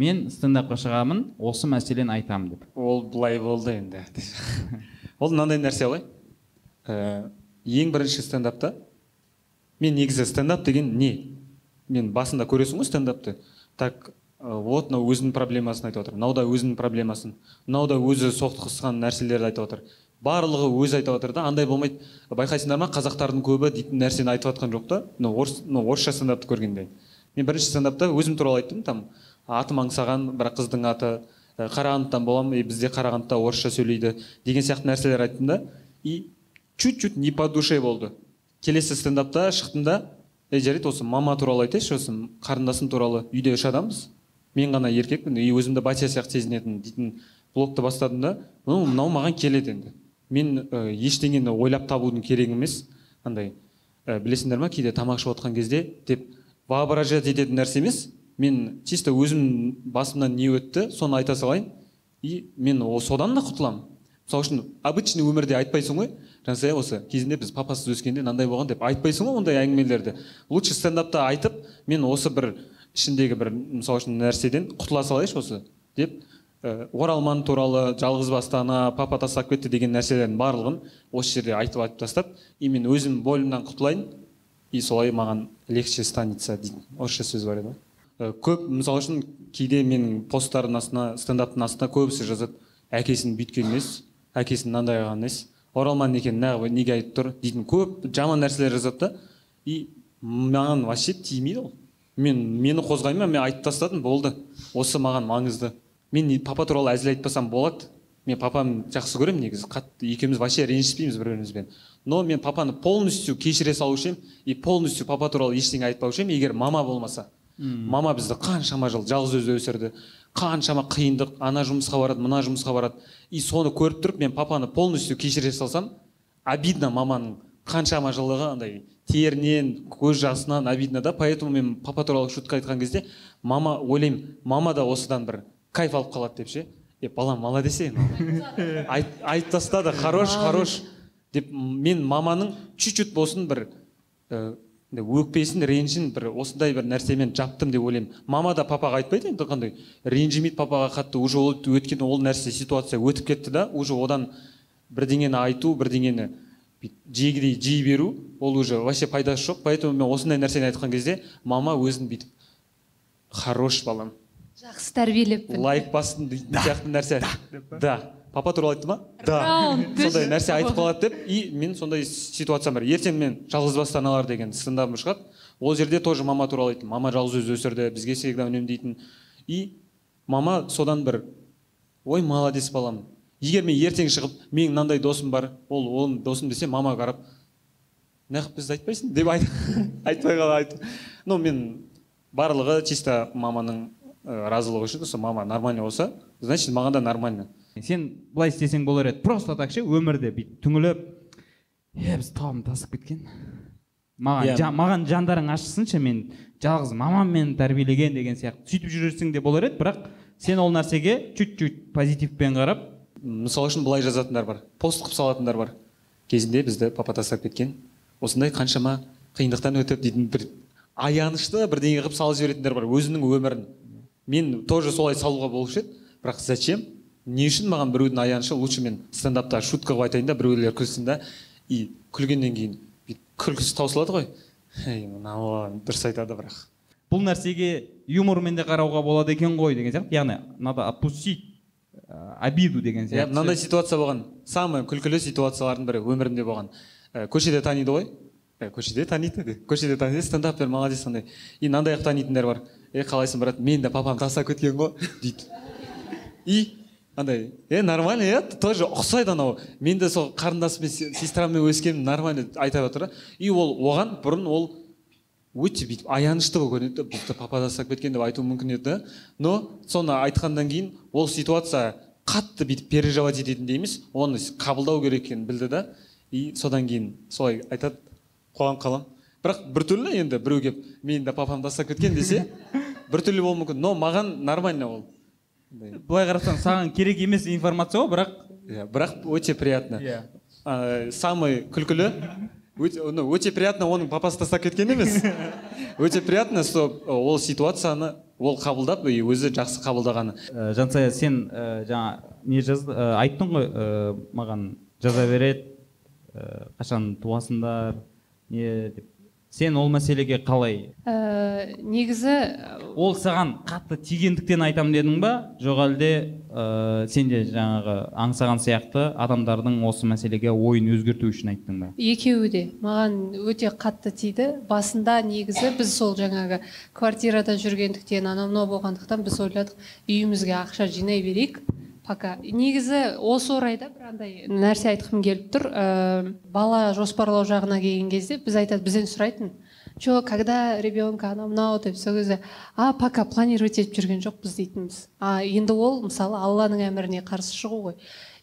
мен стендапқа шығамын осы мәселені айтамын деп. Ол былай болды енді. Ол мынандай нәрсе ғой. Ә, ең бірінші стендапта мен негізі стендап деген не? Мен басында көресің ғой стендапты. Так ә, вот мынау өзінің проблемасын айтып отыр мынау да өзінің проблемасын мынау да өзі соқтығысқан нәрселерді айтып отыр. Барлығы өзі айтып отыр да андай болмайды. Байқайсыңдар ма қазақтардың көбі дейтін нәрсені айтып жатқан жоқ та? Мынау орыс мынау орысша стендапты көргенде. Мен бірінші стендапта өзім туралы айттым там атым аңсаған бір қыздың аты ә, қарағандыдан боламын и бізде қарағандыда орысша сөйлейді деген сияқты нәрселер айттым да. И чуть чуть не по душе болды. Келесі стендапта шықтым да ей жарайды осы мама туралы айтайыншы осы қарындасым туралы үйде үш адамбыз. Мен ғана еркекпін и өзімді батя сияқты сезінетін дейтін блогты бастадым да мынау маған келеді енді. Мен ә, ештеңені ойлап табудың керегі емес. Андай ә, білесіңдер ма кейде тамақ ішіп отқан кезде деп воображать ететін нәрсе емес. Мен чисто өзім басымнан не өтті соны айта салайын. И мен о- содан да құтыламын мысалы үшін обычный өмірде айтпайсың ғой? Жансая осы кезінде біз папасыз өскенде мынандай болған деп айтпайсың ғой ондай әңгімелерді. Лучше стендапта айтып мен осы бір ішіндегі бір мысалы үшін нәрседен құтыла салайыншы осы деп ә, оралман туралы жалғызбасты ана папа тастап кетті деген нәрселердің барлығын осы жерде айтып айтып тастап и мен өзім бойымнан құтылайын и солай маған легче станется дейтін. Орысша сөз бар еді ғой. Ә, көп мысалы үшін кейде менің посттардың астына стендаптың астына көбісі жазады әкесін бүйткен емес әкесін мынандай қылған емес оралман екенін неғып неге айтып тұр дейтін көп жаман нәрселер жазады да. И маған вообще тимейді ол. Мен мені қозғаймын мен айтып тастадым болды. Осы маған маңызды. Мен папа туралы әзіл айтпасам болады. Мен папамды жақсы көремін негізі. Қатты екеуміз вообще ренжіспейміз бір бірімізбен но мен папаны полностью кешіре салушы едім и полностью папа туралы ештеңе айтпаушы едім егер мама болмаса. Мама бізді қаншама жыл жалғыз өзі өсірді. Қаншама қиындық ана жұмысқа барады мына жұмысқа барады. И соны көріп тұрып мен папаны полностью кешіре салсам обидно маманың қаншама жылығы андай терінен көз жасынан обидно да. Поэтому мен папа туралы шутка айтқан кезде мама ойлаймын мама да осыдан бір кайф алып қалады деп ше е балам молодец ей айт, айтып тастады хорош хорош деп мен маманың чуть чуть болсын бір ә, өкпесін ренжін бір осындай бір нәрсемен жаптым деп ойлаймын. Мама да папаға айтпайды енді қандай. Ренжімейді папаға қатты уже ол өйткені ол нәрсе ситуация өтіп кетті да уже одан бірдеңені айту бірдеңені жегідей жей беру ол уже вообще пайдасы жоқ. Поэтому мен осындай нәрсені айтқан кезде мама өзін бүйтіп хорош балам жақсы тәрбиелеппін лайк бастым дейтін сияқты нәрсе. Да. Папа туралы айтты ма? Да. Сондай нәрсе айтып қалады деп и мен сондай ситуациям бар. Ертең мен жалғызбасты аналар деген стендапым шығады. Ол жерде тоже мама туралы айттым. Мама жалғыз өзі өсірді бізге всегда үнемдейтін и мама содан бір ой молодец балам егер мен ертең шығып менің мынандай досым бар ол оның досым десе мама қарап неғып бізді айтпайсың? деп айт, айтпай қала айт ну мен барлығы чисто маманың ә, разылық үшін сол мама нормально болса значит маған да нормально. Сен былай істесең болар еді. Просто так ше өмірде бүйтіп түңіліп е біз тауым тасып кеткен маған Иә. жа- маған жандарың ашысыншы мен жалғыз мамам мені тәрбиелеген деген сияқты. Сөйтіп жүрсең де болар еді бірақ сен ол нәрсеге чуть чуть позитивпен қарап мысалы үшін былай жазатындар бар пост қылып салатындар бар. Кезінде бізді папа тастап кеткен. Осындай қаншама қиындықтан өтіп дейтін бір аянышты бірдеңе қылып салып жіберетіндер бар өзінің өмірін. Мен тоже солай салуға болушы еді бірақ зачем? Не үшін маған біреудің аянышы лучше мен стендапта шутка қылып айтайын да біреулер күлсін да. И күлгеннен кейін бүйтіп күлкісі таусылады ғой. Ей мынау дұрыс айтады бірақ. Бұл нәрсеге юмормен де қарауға болады екен ғой деген сияқты. Яғни надо отпустить ә, обиду деген иә сияқты. мынандай ситуация болған. Самый күлкілі ситуациялардың бірі өмірімде болған. Ә, көшеде таниды ғой. Ә, көшеде таниды де. көшеде таниды стендапер молодец андай и мынандай қылып танитындар бар. Е қалайсың брат? Мені де папам тастап кеткен ғой. Дейді. И андай е нормально иә тоже ұқсайды анау. Мен де сол қарындасыммен се- сестраммен өскенмін нормально айта жатыр да. И ол оған бұрын ол өте бүйтіп аянышты болып көрінеді да. Бізді папа тастап кеткен деп айтуы мүмкін еді но соны айтқаннан кейін ол ситуация қатты бүйтіп переживать ететіндей емес оны қабылдау керек екенін білді да. И содан кейін солай айтады қуанып қаламын бірақ біртүрлі енді біреу келіп мені де папам тастап кеткен десе біртүрлі болуы мүмкін. Но маған нормально ол. Былай қарасаң саған керек емес информация ғой бірақ иә бірақ өте приятно. Иә. А, самый күлкілі өте, ну, өте приятно оның папасы тастап кеткен емес. Өте приятно что ол ситуацияны ол қабылдап и өзі жақсы қабылдағаны. Ә, жансая сен ә, жаңа не жазды ә, айттың ғой ә, маған жаза береді ә, қашан туасыңдар не деп. Сен ол мәселеге қалай? Ә, негізі ол саған қатты тигендіктен айтамын дедің ба? Жоқ әлде ә, сен де жаңағы аңсаған сияқты адамдардың осы мәселеге ойын өзгерту үшін айттың ба? екеуі де. Маған өте қатты тиді. Басында негізі біз сол жаңағы квартирада жүргендіктен анау мынау болғандықтан біз ойладық үйімізге ақша жинай берейік. Пока. Негізі осы орайда бір андай нәрсе айтқым келіп тұр. Ә, бала жоспарлау жағына келген кезде біз айтады бізден сұрайтын че когда ребенка анау мынау деп сол кезде а пока планировать етіп жүрген жоқпыз дейтінбіз. А енді ол мысалы алланың әміріне қарсы шығу ғой.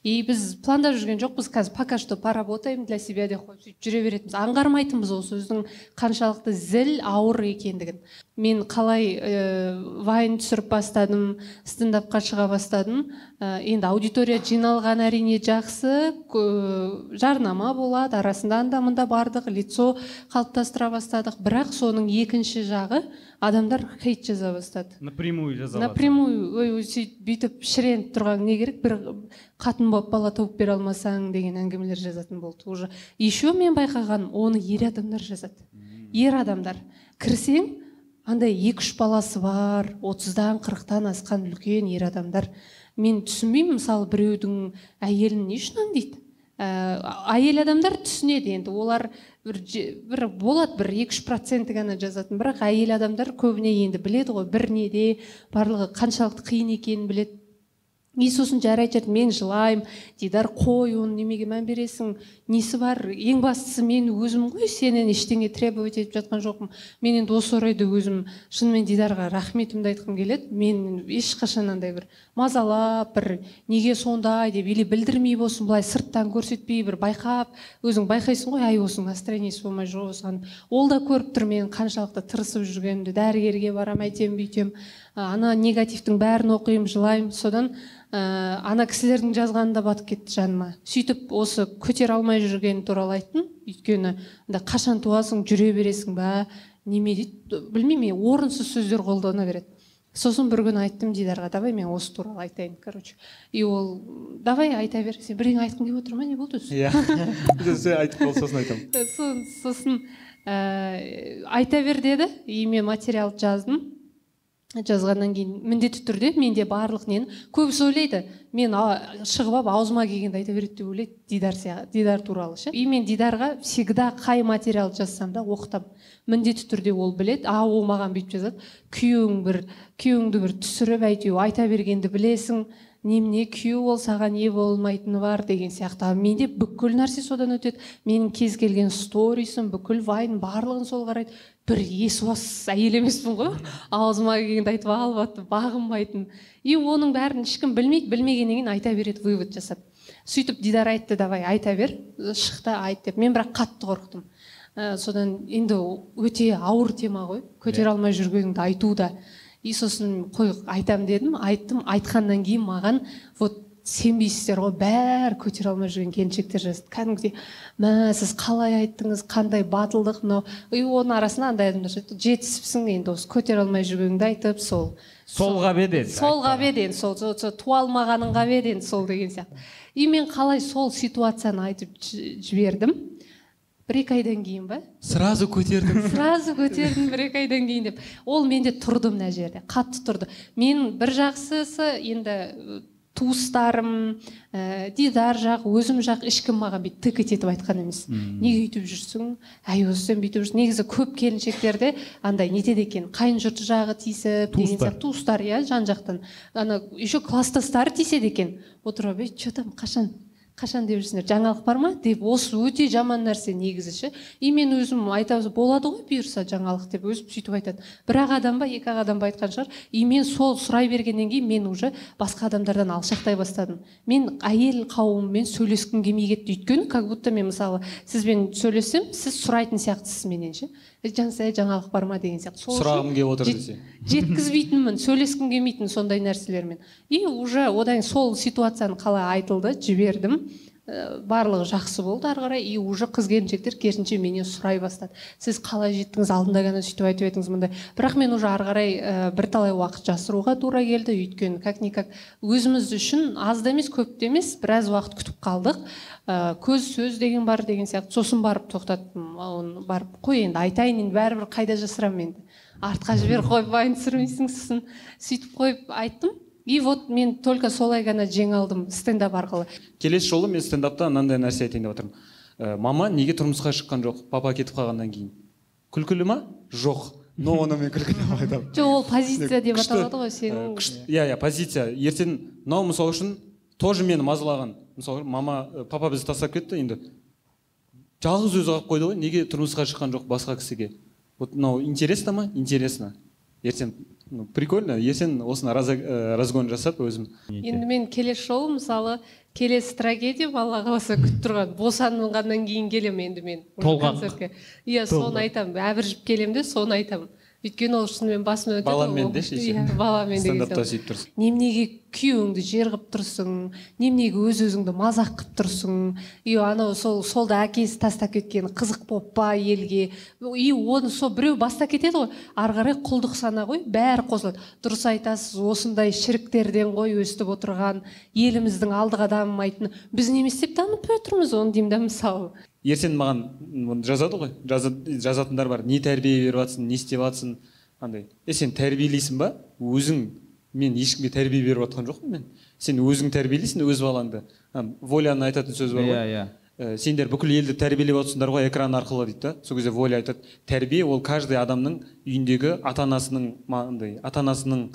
И біз пландап жүрген жоқпыз қазір пока что поработаем для себя деп қойып сөйтіп жүре беретінбіз. Аңғармайтынбыз ол сөздің қаншалықты зіл ауыр екендігін. Мен қалай ә, вайн түсіріп бастадым стендапқа шыға бастадым ә, енді аудитория жиналған әрине жақсы кө- жарнама болады арасында анда мында бардық лицо қалыптастыра бастадық. Бірақ соның екінші жағы адамдар хейт жаза бастады. Напрямую жаза напрямую ой сөйтіп бүйтіп шіреніп тұрған не керек бір қатын болып бала тауып бере алмасаң деген әңгімелер жазатын болды уже. Еще мен байқағаным оны ер адамдар жазады. Ер адамдар. Кірсең андай екі үш баласы бар отыздан қырықтан асқан үлкен ер адамдар. Мен түсінбеймін мысалы біреудің әйелін не үшін аңдиды ә, әйел адамдар түсінеді енді. Олар бір, бір болады бір екі үш проценті ғана жазатын. Бірақ әйел адамдар көбіне енді біледі ғой бір неде барлығы қаншалықты қиын екенін біледі. И сосын жарайды жарайды мен жылаймын дидар қой оны немеге мән бересің? Несі бар? Ең бастысы мен өзім ғой сенен ештеңе требовать етіп жатқан жоқпын. Мен енді осы орайда өзім шынымен дидарға рахметімді айтқым келеді. Мен ешқашан андай бір мазалап бір неге сондай деп или білдірмей болсын былай сырттан көрсетпей бір байқап өзің байқайсың ғой ай осының настроениесі болмай жүр осыған. Ол да көріп тұр менің қаншалықты тырысып жүргенімді дәрігерге барамын әйтем бүйтем А, ана негативтің бәрін оқимын жылаймын. Содан ә, ана кісілердің жазғаны да батып кетті жаныма. Сөйтіп осы көтере алмай жүргені туралы айттым. Өйткені қашан туасың жүре бересің ба неме дейді білмеймін мен орынсыз сөздер қолдана береді. Сосын бір күні айттым дидарға давай мен осы туралы айтайын короче и ол давай айта бер сен бірдеңе айтқың келіп отыр ма не болды өзі иә. Сен айтып бол сосын айтамын сосын сосын ә, айта бер деді и мен материалды жаздым. Жазғаннан кейін міндетті түрде менде барлық нені көбісі ойлайды. Мен шығып алып аузыма келгенді айта береді деп ойлайды дидар дидар туралы ше. И мен дидарға всегда қай материалды жазсам да оқытамын. Міндетті түрде ол білет а ол маған бүйтіп жазады. Күйеуің бір күйеуіңді бір түсіріп әйтеуір айта бергенді білесің. Немене күйеу ол саған не болмайтыны бар деген сияқты. Ал менде бүкіл нәрсе содан өтеді. Менің кез келген сторисім бүкіл вайн барлығын сол қарайды. Бір есуас әйел емеспін ғой. Аузыма келгенді айтып алып жатып бағынбайтын и оның бәрін ешкім білмейді білмегеннен кейін айта береді вывод жасап. Сөйтіп дидар айтты давай айта бер шық та айт деп мен бірақ қатты қорықтым Ә, содан енді өте ауыр тема ғой. Көтере алмай жүргеніңді айту да. И сосын қой айтам дедім айттым. Айтқаннан кейін маған вот сенбейсіздер ғой. Бәрі көтере алмай жүрген келіншектер жазды. Кәдімгідей мә сіз қалай айттыңыз? Қандай батылдық? Мынау и оның арасында андай адамдар жетісіпсің енді осы көтере алмай жүргеніңді айтып сол бе еді енді сол сол- сол туа алмағаныңға бе? еді енді сол деген сияқты. И мен қалай сол ситуацияны айтып жі- жібердім? Бір екі айдан кейін ба сразу көтердім сразу көтердім бір екі айдан кейін деп. Ол менде тұрды мына жерде. Қатты тұрды. Мен бір жақсысы енді туыстарым ә, дидар жақ өзім жақ ешкім маған бүйтіп тыкать етіп айтқан емес. Неге өйтіп жүрсің? Әй осы сен бүйтіп жүрсің. Негізі көп келіншектерде андай нетеді екен? Қайын жұрты жағы тиісіп деген сияқты. Туыстар иә жан жақтан. Ана еще класстастары тиіседі екен. Отырып ей че там қашан? Қашан деп жүрсіңдер? Жаңалық бар ма? Деп. Осы өте жаман нәрсе негізі ше. И мен өзім айта болады ғой бұйырса жаңалық деп өзім сөйтіп айтады. Бір ақ адам ба екі ақ адам ба айтқан шығар. И мен сол сұрай бергеннен кейін мен уже басқа адамдардан алшақтай бастадым. Мен әйел қауымымен сөйлескім келмей кетті. Өйткені как будто мен мысалы сізбен сөйлессем сіз сұрайтын сияқтысыз менен ше. «Е, жансая жаңалық бар ма деген сияқты. Сол сұрағым келіп отыр десе. жеткізбейтінмін сөйлескім келмейтін сондай нәрселермен. И уже одан сол ситуацияны қалай айтылды жібердім. Ә, барлығы жақсы болды ары қарай. И уже қыз келіншектер керісінше менен сұрай бастады. Сіз қалай жеттіңіз алдында ғана сөйтіп айтып едіңіз мындай. Бірақ мен уже ары қарай ә, бірталай уақыт жасыруға тура келді. Өйткені как никак өзіміз үшін аз да емес көп те емес біраз уақыт күтіп қалдық. Ә, көз сөз деген бар деген сияқты. Сосын барып тоқтаттым. Оны барып қой енді айтайын енді бәрібір қайда жасырамын енді. Артқа жіберіп қойып вайн түсірмейсің сосын. Сөйтіп қойып айттым. И вот мен только солай ғана жеңе алдым стендап арқылы. Келесі жолы мен стендапта мынандай нәрсе айтайын деп жатырмын Ә, мама неге тұрмысқа шыққан жоқ? Папа кетіп қалғаннан кейін. Күлкілі ма? Жоқ. Но оны мен күлкі деп айтамын. Жоқ ол позиция деп аталады ғой сенің күшті- иә иә позиция. Ертең мынау мысалы үшін тоже мені мазалаған. Мысалы мама ә, папа бізді тастап кетті енді. Жалғыз өзі қалып қойды ғой неге тұрмысқа шыққан жоқ басқа кісіге? Вот мынау интересно ма? Интересно. Ертең ну, прикольно. Ертең осыны ә, разгон жасап өзім. Енді мен келесі жолы мысалы келесі трагедиям алла қаласа күтіп тұрған. Босанғаннан кейін келемін енді мен. Толғақ. концертке. Иә соны айтамын. Әбіржіп келемін де соны айтамын. Өйткені ол шынымен басымнан өтеді баламмен ол- деші иә баламен сияқты. сөйтіп тұрсың неменеге күйеуіңді жер қылып тұрсың неменеге өз өзіңді мазақ қылып тұрсың и анау сол сол да әкесі тастап кеткен қызық болып па елге. И оны сол біреу бастап кетеді ғой. Ары қарай құлдық сана ғой бәрі қосылады. Дұрыс айтасыз осындай шіріктерден ғой өстіп отырған еліміздің алдыға дамымайтын біз не істеп дамытып жатырмыз оны деймін да мысалы. Ертең маған жазады ғой. Жаза- жазатындар бар. Не тәрбие беріп жатсың не істеп жатсың андай. Е сен тәрбиелейсің ба? Өзің мен ешкімге тәрбие беріп жатқан жоқпын мен. Сен өзің тәрбиелейсің өз балаңды. Воляның айтатын сөзі бар ғой. Иә иә. «Ә, сендер бүкіл елді тәрбиелеп отырсыңдар ғой экран арқылы дейді да. Сол кезде воля айтады тәрбие ол каждый адамның үйіндегі ата анасының андай ата анасының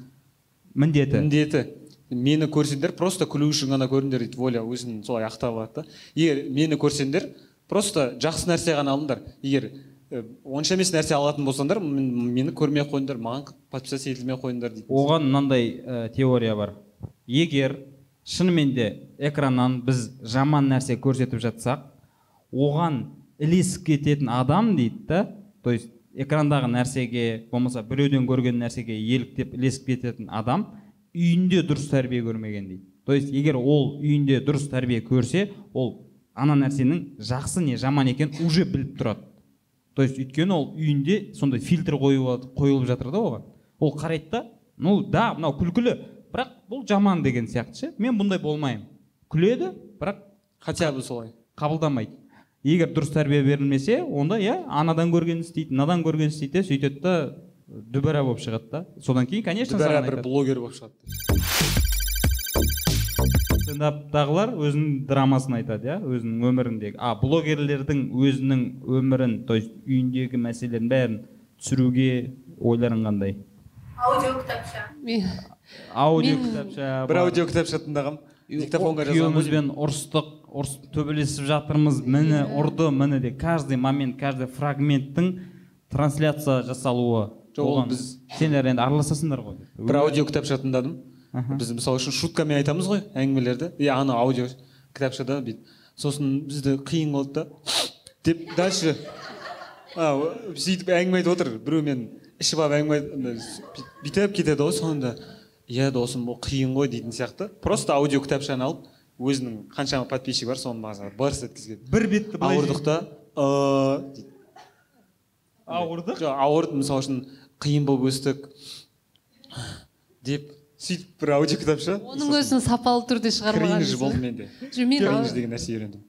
міндеті міндеті. Мені көрсеңдер просто күлу үшін ғана көріңдер дейді воля өзін солай ақтап алады да. Егер мені көрсеңдер просто жақсы нәрсе ғана алыңдар. Егер онша емес нәрсе алатын болсаңдар мен- мені көрмей ақ қойыңдар маған подписаться етілмей ақ қойыңдар дейді оған мынандай ә, теория бар. Егер шынымен де экраннан біз жаман нәрсе көрсетіп жатсақ оған ілесіп кететін адам дейді да то есть экрандағы нәрсеге болмаса біреуден көрген нәрсеге еліктеп ілесіп кететін адам үйінде дұрыс тәрбие көрмеген дейді. То есть егер ол үйінде дұрыс тәрбие көрсе ол ана нәрсенің жақсы не жаман екенін уже біліп тұрады. То есть өйткені ол үйінде сондай фильтр қойылып қойылып жатыр да оған. Ол қарайды да ну да мынау күлкілі бірақ бұл жаман деген сияқты ше мен бұндай болмаймын. Күледі бірақ хотя бы солай. қабылдамайды. Егер дұрыс тәрбие берілмесе онда иә анадан көрген істейді мынадан көрген істейді де сөйтеді да дүбәрә болып шығады да. Содан кейін конечно бір блогер болып шығады. Стендаптағылар өзінің драмасын айтады иә? Өзінің өміріндегі. А блогерлердің өзінің өмірін то есть үйіндегі мәселелердің бәрін түсіруге ойларың қандай? Аудио кітапша. Аудио кітапша бір аудио кітапша тыңдағанмын диктофонға күйеуімізбен ұрыстық ұрыс төбелесіп жатырмыз. Міне ұрды міне де. Каждый момент каждый фрагменттің трансляция жасалуы Жоқ, ол біз- сендер енді араласасыңдар ғой. Бір аудио кітапша тыңдадым. Біз мысалы үшін шуткамен айтамыз ғой әңгімелерді. И ана аудио кітапшада бүйтіп. Сосын бізде қиын болды да. Деп дальше сөйтіп әңгіме айтып отыр. Біреумен ішіп алып әңгіме бүйтіп кетеді ғой соңында. Иә досым бұл қиын ғой дейтін сияқты. Просто аудио кітапшаны алып өзінің қаншама подписчигі бар соны маған бырс еткізген бір бетті былай ауырдық та ауырдық? Жоқ ауырды мысалы үшін қиын болып өстік. Деп сөйтіп бір аудио кітапша оның өзін сапалы түрде шығармаған кринж болды менде. Кринж деген нәрсе үйрендім.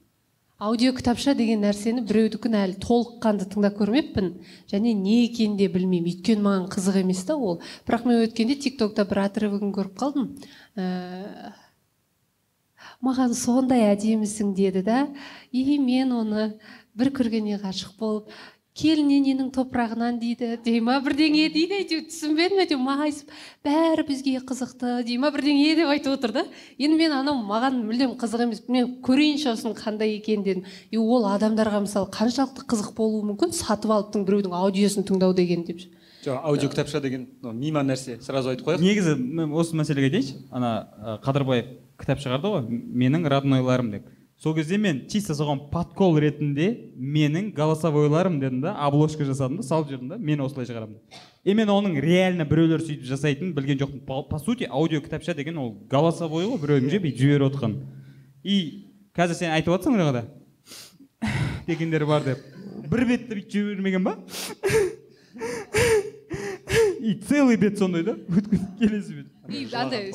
Аудио кітапша деген нәрсені біреудікін әлі толыққанды тыңдап көрмеппін. Және не екенін де білмеймін. Өйткені маған қызық емес та ол. Бірақ мен өткенде тик токта бір отрывогын көріп қалдым. Ә, маған сондай әдемісің деді да и мен оны бір көргеннен ғашық болып келінененің топырағынан дейді. Дей ма бірдеңе дейді әйтеуір түсінбедім әйтеуір майысып бәрі бізге қызықты дей ма бірдеңе деп айтып отыр да. Енді мен анау маған мүлдем қызық емес мен көрейінші осының қандай екенін дедім. И ол адамдарға мысалы қаншалықты қызық болуы мүмкін сатып алыптың біреудің аудиосын тыңдау деген деп. Жоқ аудио кітапша деген мима нәрсе сразу айтып қояйық. Негізі мен осы мәселеге айтайыншы ана ы, қадырбаев кітап шығарды ғой менің роднойларым деп. Сол кезде мен чисто соған подкол ретінде менің голосовойларым дедім да обложка жасадым да салып жібердім да мен осылай шығарамын. Деп и мен оның реально біреулер сөйтіп жасайтынын білген жоқпын. По, по сути аудио кітапша деген ол голосовой ғой біреудің же бүйтіп жіберіп отқан. И қазір сен айтып жатрсың жаңағыда дегендер бар деп. Бір бетті бүйтіп жібермеген ба? И целый бет сондай да өткізіп келесі бет. И андай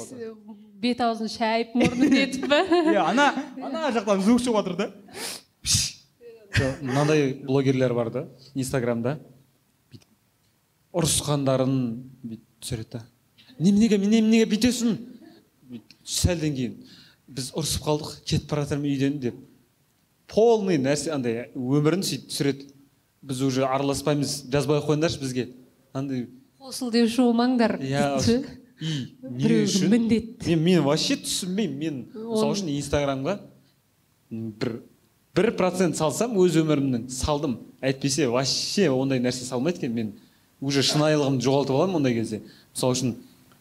бет аузын шайып мұрнын нетіп па иә ана ана жақтан звук шығып жатыр да. Мынандай блогерлер бар да инстаграмда. Бүйтіп ұрысқандарын бүйтіп түсіреді да. Неменеге неменеге бүйтесің? Сәлден кейін біз ұрысып қалдық кетіп бара жатырмын үйден деп. Полный нәрсе андай өмірін сөйтіп түсіреді. Біз уже араласпаймыз жазбай ақ қойыңдаршы бізге. Андай. Қосыл деуші болмаңдар иә. И не үшін міндет. мен мен вообще түсінбеймін. Мен мысалы үшін инстаграмға бір бір процент салсам өз өмірімнің салдым. Әйтпесе вообще ондай нәрсе салмайды екен. Мен уже шынайылығымды жоғалтып аламын ондай кезде. Мысалы үшін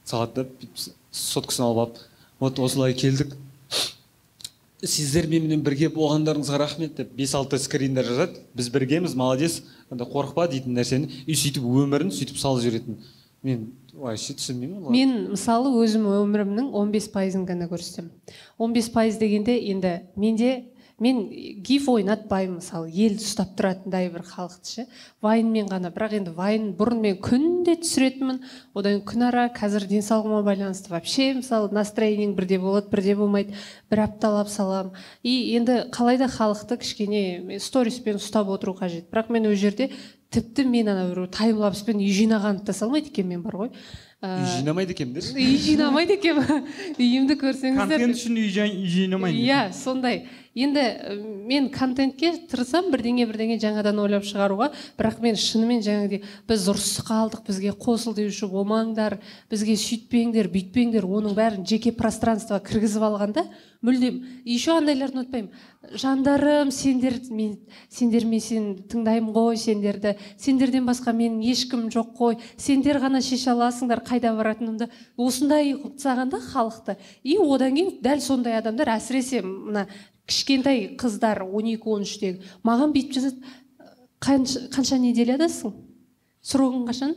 салады да соткасын алып алып. Вот осылай келдік. Сіздер менімен бірге болғандарыңызға рахмет деп бес алты скриндар жазады. Біз біргеміз молодец. Қорықпа дейтін нәрсені. И сөйтіп өмірін сөйтіп салып жіберетін. Мен вообще түсінбеймін мен мысалы өзім өмірімнің 15 пайызын ғана көрсетемін. 15 пайыз дегенде енді менде мен гиф ойнатпаймын мысалы елді ұстап тұратындай бір халықты ше. Вайнмен ғана бірақ енді вайн бұрын мен күнде түсіретінмін. Одан күнара қазір денсаулығыма байланысты вообще мысалы настроениең бірде болады бірде болмайды. Бір апталап саламын. И енді қалайда халықты кішкене сториспен ұстап отыру қажет. Бірақ мен ол жерде тіпті мен ана бір таймлапспен үй жинағанды да салмайды екенмін мен бар ғой. Үй жинамайды екенмін деші үй жинамайды екенмін үйімді көрсеңіздер. Контент үшін үй жинамайын иә сондай. Енді мен контентке тырысамын бірдеңе бірдеңе жаңадан ойлап шығаруға. Бірақ мен шынымен жаңағыдей біз ұрысып қалдық бізге қосыл деуші болмаңдар бізге сөйтпеңдер бүйтпеңдер оның бәрін жеке пространствоға кіргізіп алғанда мүлдем еще андайларды ұнатпаймын жандарым сендер мен сендермен сен тыңдаймын ғой сендерді. Сендерден басқа менің ешкім жоқ қой. Сендер ғана шеше аласыңдар қайда баратынымды. Осындай қылып тастаған да халықты. И одан кейін дәл сондай адамдар әсіресе мына кішкентай қыздар 12-13-тегі маған бүйтіп жазады қанша, қанша неделядасың срогың қашан?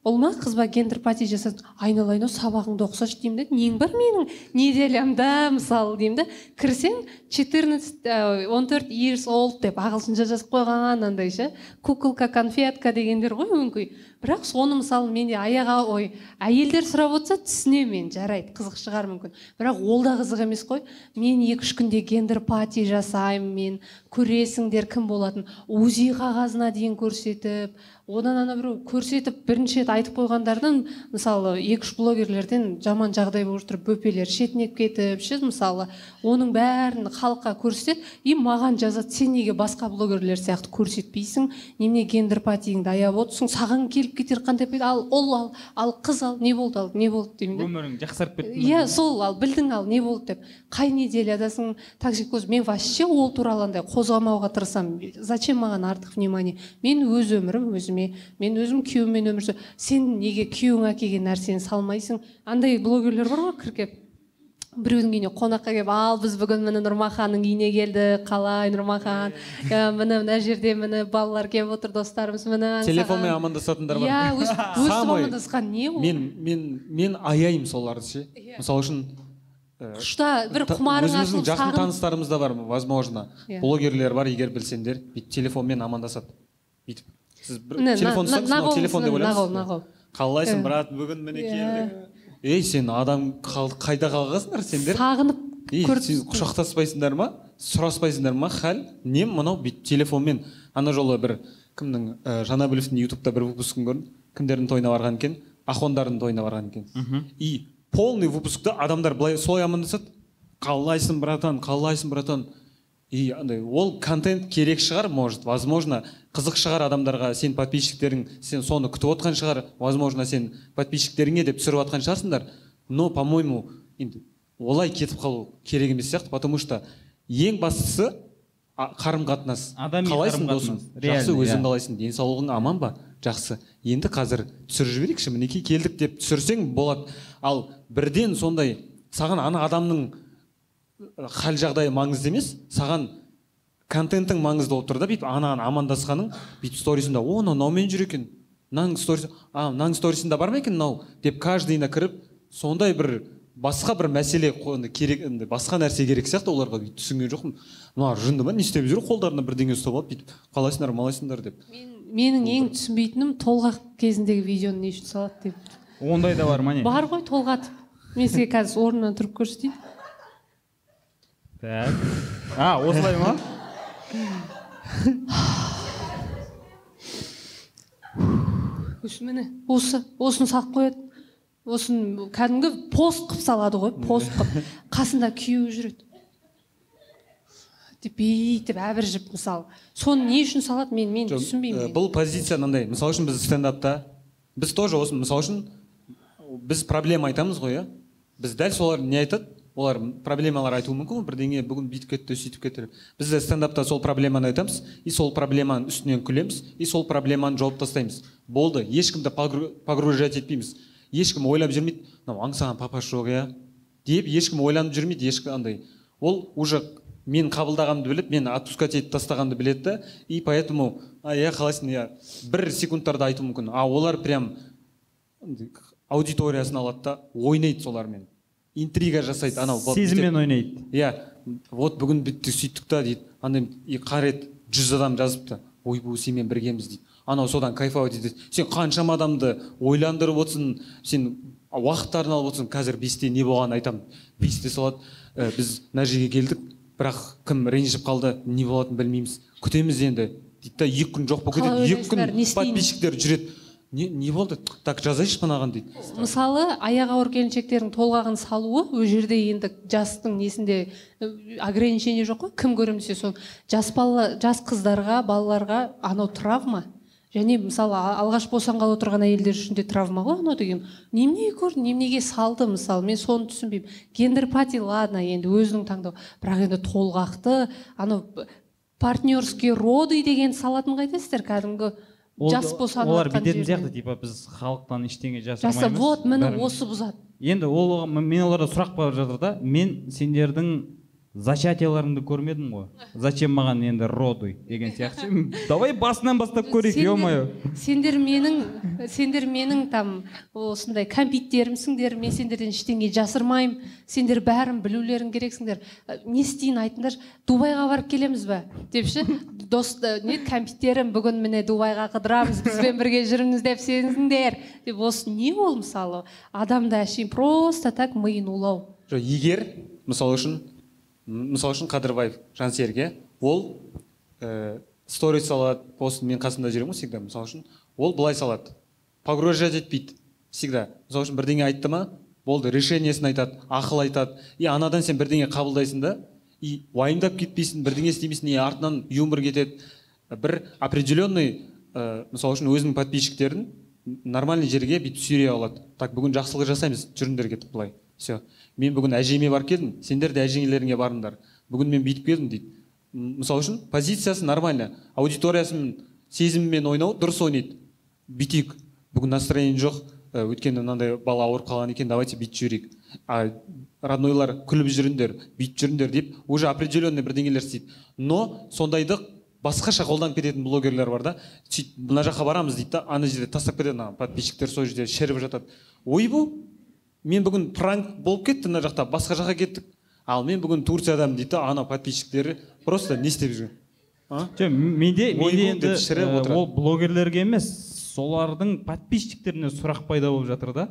Ұл ма қыз ба гендер пати жасады. Айналайын ау сабағыңды оқысайшы деймін да нең бар менің? Неделямда мысалы деймін да кірсең 14 ә, 14 years old деп ағылшынша жазып қойған андай ше. Куколка конфетка дегендер ғой өңкей бірақ соны мысалы менде аяға ой әйелдер сұрап отырса түсінемін мен жарайды қызық шығар мүмкін. Бірақ ол да қызық емес қой. Мен екі үш күнде гендер пати жасаймын мен көресіңдер кім болатын. Узи қағазына дейін көрсетіп одан ана біреу көрсетіп бірінші рет айтып қойғандардан мысалы екі үш блогерлерден жаман жағдай болып тұрып бөпелер шетінеп кетіп ше мысалы оның бәрін халыққа көрсетеді. И маған жазады сен неге басқа блогерлер сияқты көрсетпейсің немене гендер патиіңді аяп отырсың саған келіп кетер қандай пайда ал ұл ал ал қыз ал не болды ал не болды? деймін да өмірің жақсарып кетті иә сол ал білдің ал не болды деп. Қай неделядасың токсикоз мен вообще ол туралы андай қозғамауға тырысамын зачем маған артық внимание? Мен өз өмірім өзіме мен өзім күйеуіммен өмір сүр сен неге күйеуің әкелген нәрсені салмайсың? Андай блогерлер бар ғой кіркеп біреудің үйіне қонаққа келіп ал біз бүгін міне нұрмаханның үйіне келдік қалай нұрмахан? Міне мына жерде міне балалар келіп отыр достарымыз міне аңсаған». телефонмен амандасатындар бар. Иә өстіп амандасқан не ол? мен мен мен аяймын соларды ше. Мысалы үшін э, құшта бір құмарың өзіміздің жақын таныстарымыз да бар возможно. Блогерлер бар егер білсеңдер бүйтіп телефонмен амандасады. Бүйтіп. Сіз бір телефон ұстаңыз телефон деп ойлаңыз. қалайсың брат? Бүгін міне келдік. Ей сен адам қал- қайда қалғансыңдар сендер? Сағынып көріп сен құшақтаспайсыңдар ма? Сұраспайсыңдар ма? Хәл? Не мынау бүйтіп телефонмен. Ана жолы бір кімнің ә, жанәбіловтің ютубта бір выпускын көрдім. Кімдердің тойына барған екен? Ахондардың тойына барған екен. И полный выпускта адамдар былай солай амандасады? Қалайсың братан қалайсың братан? И андай ол контент керек шығар может. Возможно қызық шығар адамдарға сен подписчиктерің сен соны күтіп отқан шығар. Возможно сен подписчиктеріңе деп түсіріп жатқан шығарсыңдар. Но по моему енді олай кетіп қалу керек емес сияқты потому что ең бастысы қарым қатынас Адами қалайсың досым? Жақсы өзің қалайсың. Денсаулығың аман ба? Жақсы. Енді қазір түсіріп жіберейікші мінекей келдік деп түсірсең болады. Ал бірден сондай саған ана адамның хал жағдайы маңызды емес. Саған контентің маңызды болып тұр да бүйтіп анаған амандасқаның. Бүйтіп сторисында о мынау мынаумен жүр екен мынаның сторис а мынаның сторисында бар ма екен мынау? деп каждыйына кіріп сондай бір басқа бір мәселе керек андай басқа нәрсе керек сияқты оларға бүйтіп түсінген жоқпын. Мыналар жынды ма? Не істеп жүр? қолдарына бірдеңе ұстап алып бүйтіп қалайсыңдар малайсыңдар? деп. Менің ең түсінбейтінім толғақ кезіндегі видеоны не үшін салады деп. Ондай да бар ма не бар ғой толғатып. Мен сізге қазір орнымнан тұрып көрсетейін. Так. А осылай ма? Осы міне осы осыны салып қояды. Осыны кәдімгі пост қылып салады ғой пост қылып қасында күйеуі жүреді. Деп бүйтіп әбіржіп мысалы. Соны не үшін салады мен мен түсінбеймін ә, бұл позиция мынандай. Мысалы үшін біз стендапта біз тоже осы мысалы үшін біз проблема айтамыз ғой иә? Біз дәл солар не айтады? Олар проблемалар айтуы мүмкін ғой. Бірдеңе бүгін бүйтіп кетті сөйтіп кетті. Біз де стендапта сол проблеманы айтамыз и сол проблеманың үстінен күлеміз и сол проблеманы жауып тастаймыз. Болды ешкімді погру- погружать етпейміз. Ешкім ойлап жүрмейді мынау аңсаған папасы жоқ иә деп ешкім ойланып жүрмейді ешкім андай. Ол уже мен қабылдағанымды біліп мені отпускать етіп тастағанымды біледі да и поэтому а иә қалайсың иә бір секундтарда айтуы мүмкін. А олар прям аудиториясын алады да ойнайды солармен. Интрига жасайды анау сезіммен ойнайды. Иә вот бүгін бүйттік сөйттік та дейді. Андай и қарайды жүз адам жазыпты. Ойбу сенімен біргеміз дейді. Анау содан кайфовать етеді сен қаншама адамды ойландырып отырсың сен уақыттарын алып отырсың. Қазір бесте не болғанын айтамын. Бесте салады. «Ә, біз мына жерге келдік. Бірақ кім ренжіп қалды не болатынын білмейміз. Күтеміз енді. Дейді да екі күн жоқ болып кетеді. Екі күн подписчиктер жүреді. Не не болды так жазайыншы мынаған дейді. Мысалы аяғы ауыр келіншектердің толғағын салуы ол жерде енді жастың несінде э, ограничение жоқ қой кім көремін десе соны жас бала жас қыздарға балаларға анау травма. Және мысалы алғаш босанғалы отырған әйелдер үшін де травма ғой анау деген. Неменеге көрді неменеге салды мысалы мен соны түсінбеймін. Гендер пати ладно енді өзінің таңдау бірақ енді толғақты анау п- партнерский роды деген салатын қайтесіздер кәдімгі. Жас босанып олар бүйтетін сияқты типа біз халықтан ештеңе жаса жасырмаймыз вот міне осы бұзады. Енді ол мен оларда сұрақ қойып жатыр да мен сендердің зачатияларыңды көрмедім ғой? Зачем маған енді роды деген сияқты? Ше. давай басынан бастап көрейік е мое сендер менің сендер менің там осындай кәмпиттерімсіңдер мен сендерден ештеңе жасырмаймын. Сендер бәрін білулерің керексіңдер. Ә, не істейін айтыңдаршы дубайға барып келеміз ба деп ше? Дос ә, не кәмпиттерім бүгін міне дубайға қыдырамыз бізбен бірге жүріңіз деп сеніңдер деп осы не ол мысалы? Адамды әшейін просто так миын улау. Жоқ егер мысалы үшін мысалы үшін қадырбаев жансерге ол ә, сторис салады пост мен қасында жүремін ғой всегда. Мысалы үшін ол былай салады. Погружать етпейді всегда. Мысалы үшін бірдеңе айтты ма болды решениесін айтады ақыл айтады. И анадан сен бірдеңе қабылдайсың да и уайымдап кетпейсің бірдеңе істемейсің и артынан юмор кетеді. Бір определенный ә, мысалы үшін өзінің подписчиктерін нормальный жерге бүйтіп сүйрей алады. Так бүгін жақсылық жасаймыз жүріңдер кетіп былай. Все мен бүгін әжеме барып келдім сендер де әжелеріңе барыңдар. Бүгін мен бүйтіп келдім дейді. Мысалы үшін позициясы нормально аудиториясымен сезіммен ойнау дұрыс ойнайды. Бүйтейік. Бүгін настроение жоқ ә, өйткені мынандай бала ауырып қалған екен давайте бүйтіп жіберейік а роднойлар күліп жүріңдер бүйтіп жүріңдер деп уже определенный бірдеңелер істейді. Но сондайды басқаша қолданып кететін блогерлер бар да сөйтіп мына жаққа барамыз дейді да ана жерде тастап кетеді ана подписчиктер сол жерде шіріп жатады. Ойбу мен бүгін пранк болып кетті мына жақта басқа жаққа кеттік ал мен бүгін турциядамын дейді да ана подписчиктері. Просто не істеп жүрген а? жоқ менде менде енді отырады. ол блогерлерге емес солардың подписчиктеріне сұрақ пайда болып жатыр да.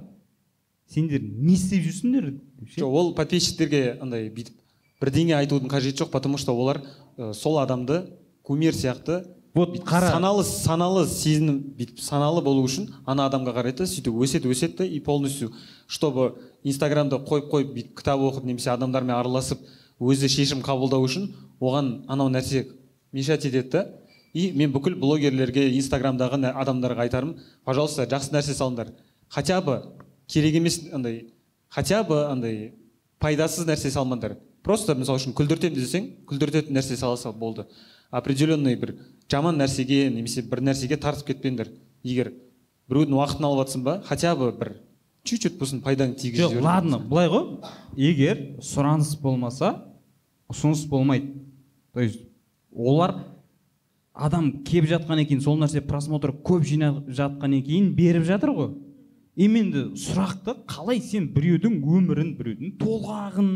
Сендер не істеп жүрсіңдер? жоқ ол подписчиктерге андай бүйтіп бірдеңе айтудың қажеті жоқ потому что олар ә, сол адамды кумир сияқты вот қара саналы саналы сезініп бүйтіп саналы болу үшін ана адамға қарайды да сөйтіп өседі өседі да и полностью чтобы инстаграмды қойып қойып бүйтіп кітап оқып немесе адамдармен араласып өзі шешім қабылдау үшін оған анау нәрсе мешать етеді да. И мен бүкіл блогерлерге инстаграмдағы адамдарға айтарым пожалуйста жақсы нәрсе салыңдар. Хотя бы керек емес андай хотя бы андай пайдасыз нәрсе салмаңдар. Просто мысалы үшін күлдіртемін десең күлдіртетін нәрсе сала сал болды. Определенный бір жаман нәрсеге немесе бір нәрсеге тартып кетпеңдер. Егер біреудің уақытын алып жатсың ба хотя бы бір чуть чуть болсын пайдаң тигізіп жоқ ладно былай ғой. Егер сұраныс болмаса ұсыныс болмайды. То есть олар адам келіп жатқаннан кейін сол нәрсе просмотр көп жинап жатқаннан кейін беріп жатыр ғой. Именно сұрақты қалай сен біреудің өмірін біреудің толғағын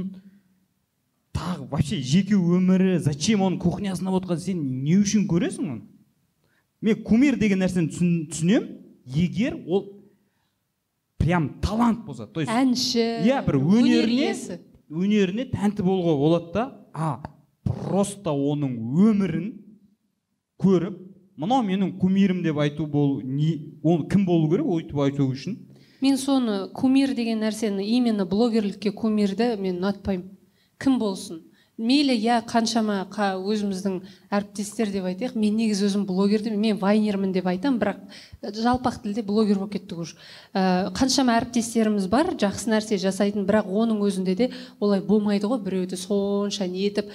тағы вообще жеке өмірі зачем оның кухнясында болып жатқан сен не үшін көресің оны? Мен кумир деген нәрсені түсін- түсінемін. Егер ол прям талант болса то есть әнші иә бір өнер өнеріне өнеріне тәнті болуға болады да а просто оның өмірін көріп мынау менің кумирім деп айту бол не оны кім болу керек өйтіп айту үшін? Мен соны кумир деген нәрсені именно блогерлікке кумирді мен ұнатпаймын. Кім болсын. Мейлі иә қаншама қа, өзіміздің әріптестер деп айтайық. Мен негізі өзім блогер мен вайнермін деп айтамын бірақ жалпақ тілде блогер болып кеттік уже. Ә, қаншама әріптестеріміз бар жақсы нәрсе жасайтын бірақ оның өзінде де олай болмайды ғой біреуді сонша нетіп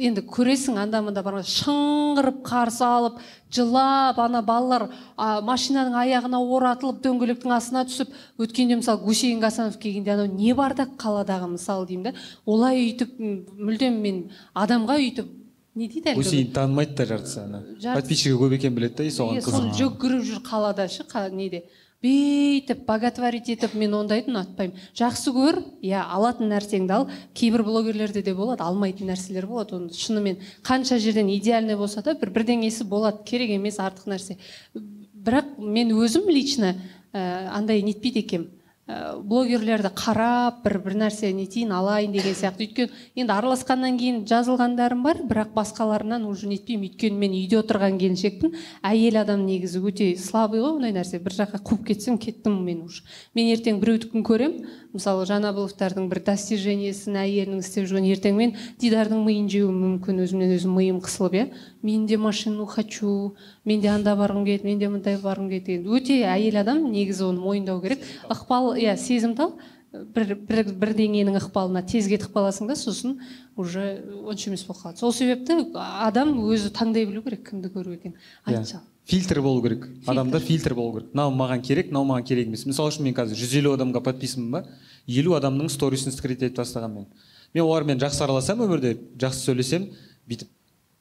енді көресің анда мында бар шыңғырып қарсы алып жылап ана балалар а, машинаның аяғына оратылып дөңгелектің астына түсіп өткенде мысалы гусейн гасанов келгенде анау не бар да қаладағы мысалы деймін да олай өйтіп м, мүлдем мен адамға өйтіп не дейді әлгі гусейн танымайды да жартысы ана подписчигі көп екенін біледі да и соған соны жүгіріп жүр қалада ше неде? Бүйтіп боготворить етіп мен ондайды ұнатпаймын жақсы көр иә алатын нәрсеңді ал. Кейбір блогерлерде де болады алмайтын нәрселер болады. Оны шынымен қанша жерден идеальный болса да бір бірдеңесі болады керек емес артық нәрсе. Бірақ мен өзім лично ә, андай нетпейді екенмін. Ә, блогерлерді қарап бір бір нәрсе нетейін алайын деген сияқты. Өйткені енді араласқаннан кейін жазылғандарым бар бірақ басқаларынан уже нетпеймін. Өйткені мен үйде отырған келіншекпін. Әйел адам негізі өте слабый ғой ондай нәрсе. Бір жаққа қуып кетсем кеттім мен уже. Мен ертең біреудікін көремін мысалы жанабыловтардың бір достижениесін әйелінің істеп жүрген ертең мен дидардың миын жеуім мүмкін өзімнен өзім миым қысылып иә. Мен де машину хочу мен де анда барғым келеді мен де мындай барғым келеді деген. Өте әйел адам негізі оны мойындау керек. Ықпал иә сезімтал бір, бір бірдеңенің ықпалына тез кетіп қаласың да сосын уже онша емес болып қалады. Сол себепті адам өзі таңдай білу керек кімді көру екенін. Иә. айтшы фильтр болу керек. Адамда фильтр болу керек. Мынау маған керек мынау маған керек емес. Мысалы үшін мен қазір жүз елу адамға подписанмын ба? Елу адамның сторисін скрит етіп тастағанмын мен. Мен олармен жақсы араласамын өмірде жақсы сөйлесемін бүйтіп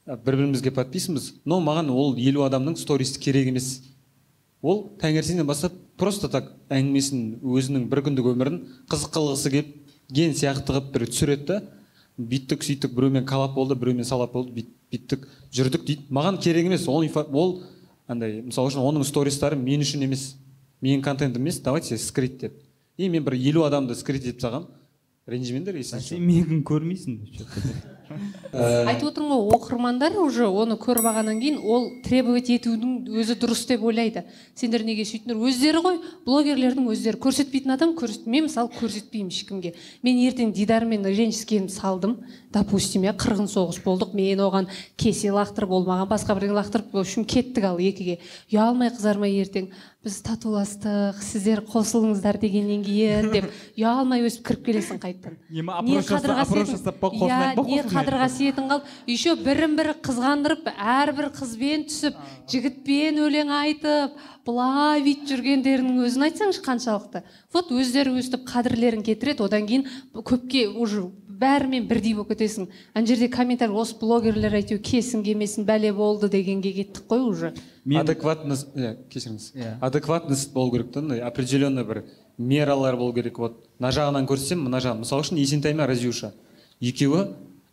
бір бірімізге подписанбыз. Но маған ол елу адамның сторисы керек емес. Ол таңертеңнен бастап просто так әңгімесін өзінің бір күндік өмірін қызық қылғысы келген сияқты қылып бір түсіреді да бүйттік сөйттік біреумен коллап болды біреумен салап болды бүйт- бүйттік жүрдік дейді. Маған керек емес. Ол ол андай мысалы үшін оның стористары мен үшін емес. Менің контентім емес давайте скрит деп. И мен бір елу адамды скрит етіп тастағанмын ренжімеңдер если сен мені көрмейсің? Айтып отырмын ғой оқырмандар уже оны көріп алғаннан кейін ол требовать етудің өзі дұрыс деп ойлайды. Сендер неге сөйттіңдер? Өздері ғой блогерлердің өздері. Көрсетпейтін адам көрсет мен мысалы көрсетпеймін ешкімге. Мен ертең дидармен ренжіскенімді салдым. Допустим иә қырғын соғыс болдық мен оған кесе лақтырып ол маған басқа бірдеңе лақтырып в общем кеттік ал екіге. Ұялмай қызармай ертең. Біз татуластық сіздер қосылыңыздар дегеннен кейін деп ұялмай өстіп кіріп келесің қайтадан. Не қадір қасиетің- қалып еще бірін бірі қызғандырып әрбір қызбен түсіп жігітпен өлең айтып былай бүйтіп жүргендерінің өзін айтсаңшы қаншалықты. Вот өздері өстіп қадірлерін кетіреді одан кейін көпке уже бәрімен бірдей болып кетесің. Ана жерде комментарий осы блогерлер әйтеуір кесін келмесін бәле болды дегенге кеттік қой уже. Мен адекватность иә кешіріңіз. Иә. адекватность болу керек та андай определенный бір мералар болу керек. Вот мына жағынан көрсем мына жағын мысалы үшін есентай мен разюша. Екеуі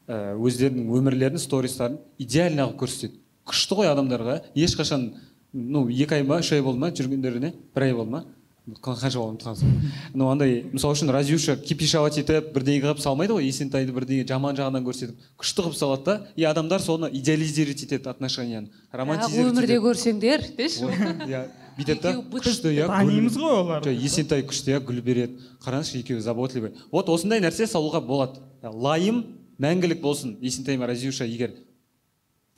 ә, өздерінің өмірлерін стористарын идеально қылып көрсетеді. Күшті ғой адамдарға. Ешқашан ну екі ай ма үш ай болды ма жүргендеріне бір ай болды ма. Қанша болды ұмытқан ну андай мысалы үшін разюша кипишовать етіп бірдеңе қылып салмайды ғой есентайды бірдеңе жаман жағынан көрсетіп. Күшті қылып салады да и адамдар соны идеализировать етеді отношенияны романтизировать өмірде етеді. көрсеңдер деші. Иә бүйтеді да күшті иә танимыз ғой оларды. Жоқ, есентай күшті иә гүл береді. Қараңызшы екеуі заботливый. Вот осындай нәрсе салуға болады. Лайым мәңгілік болсын есентай мен разюша егер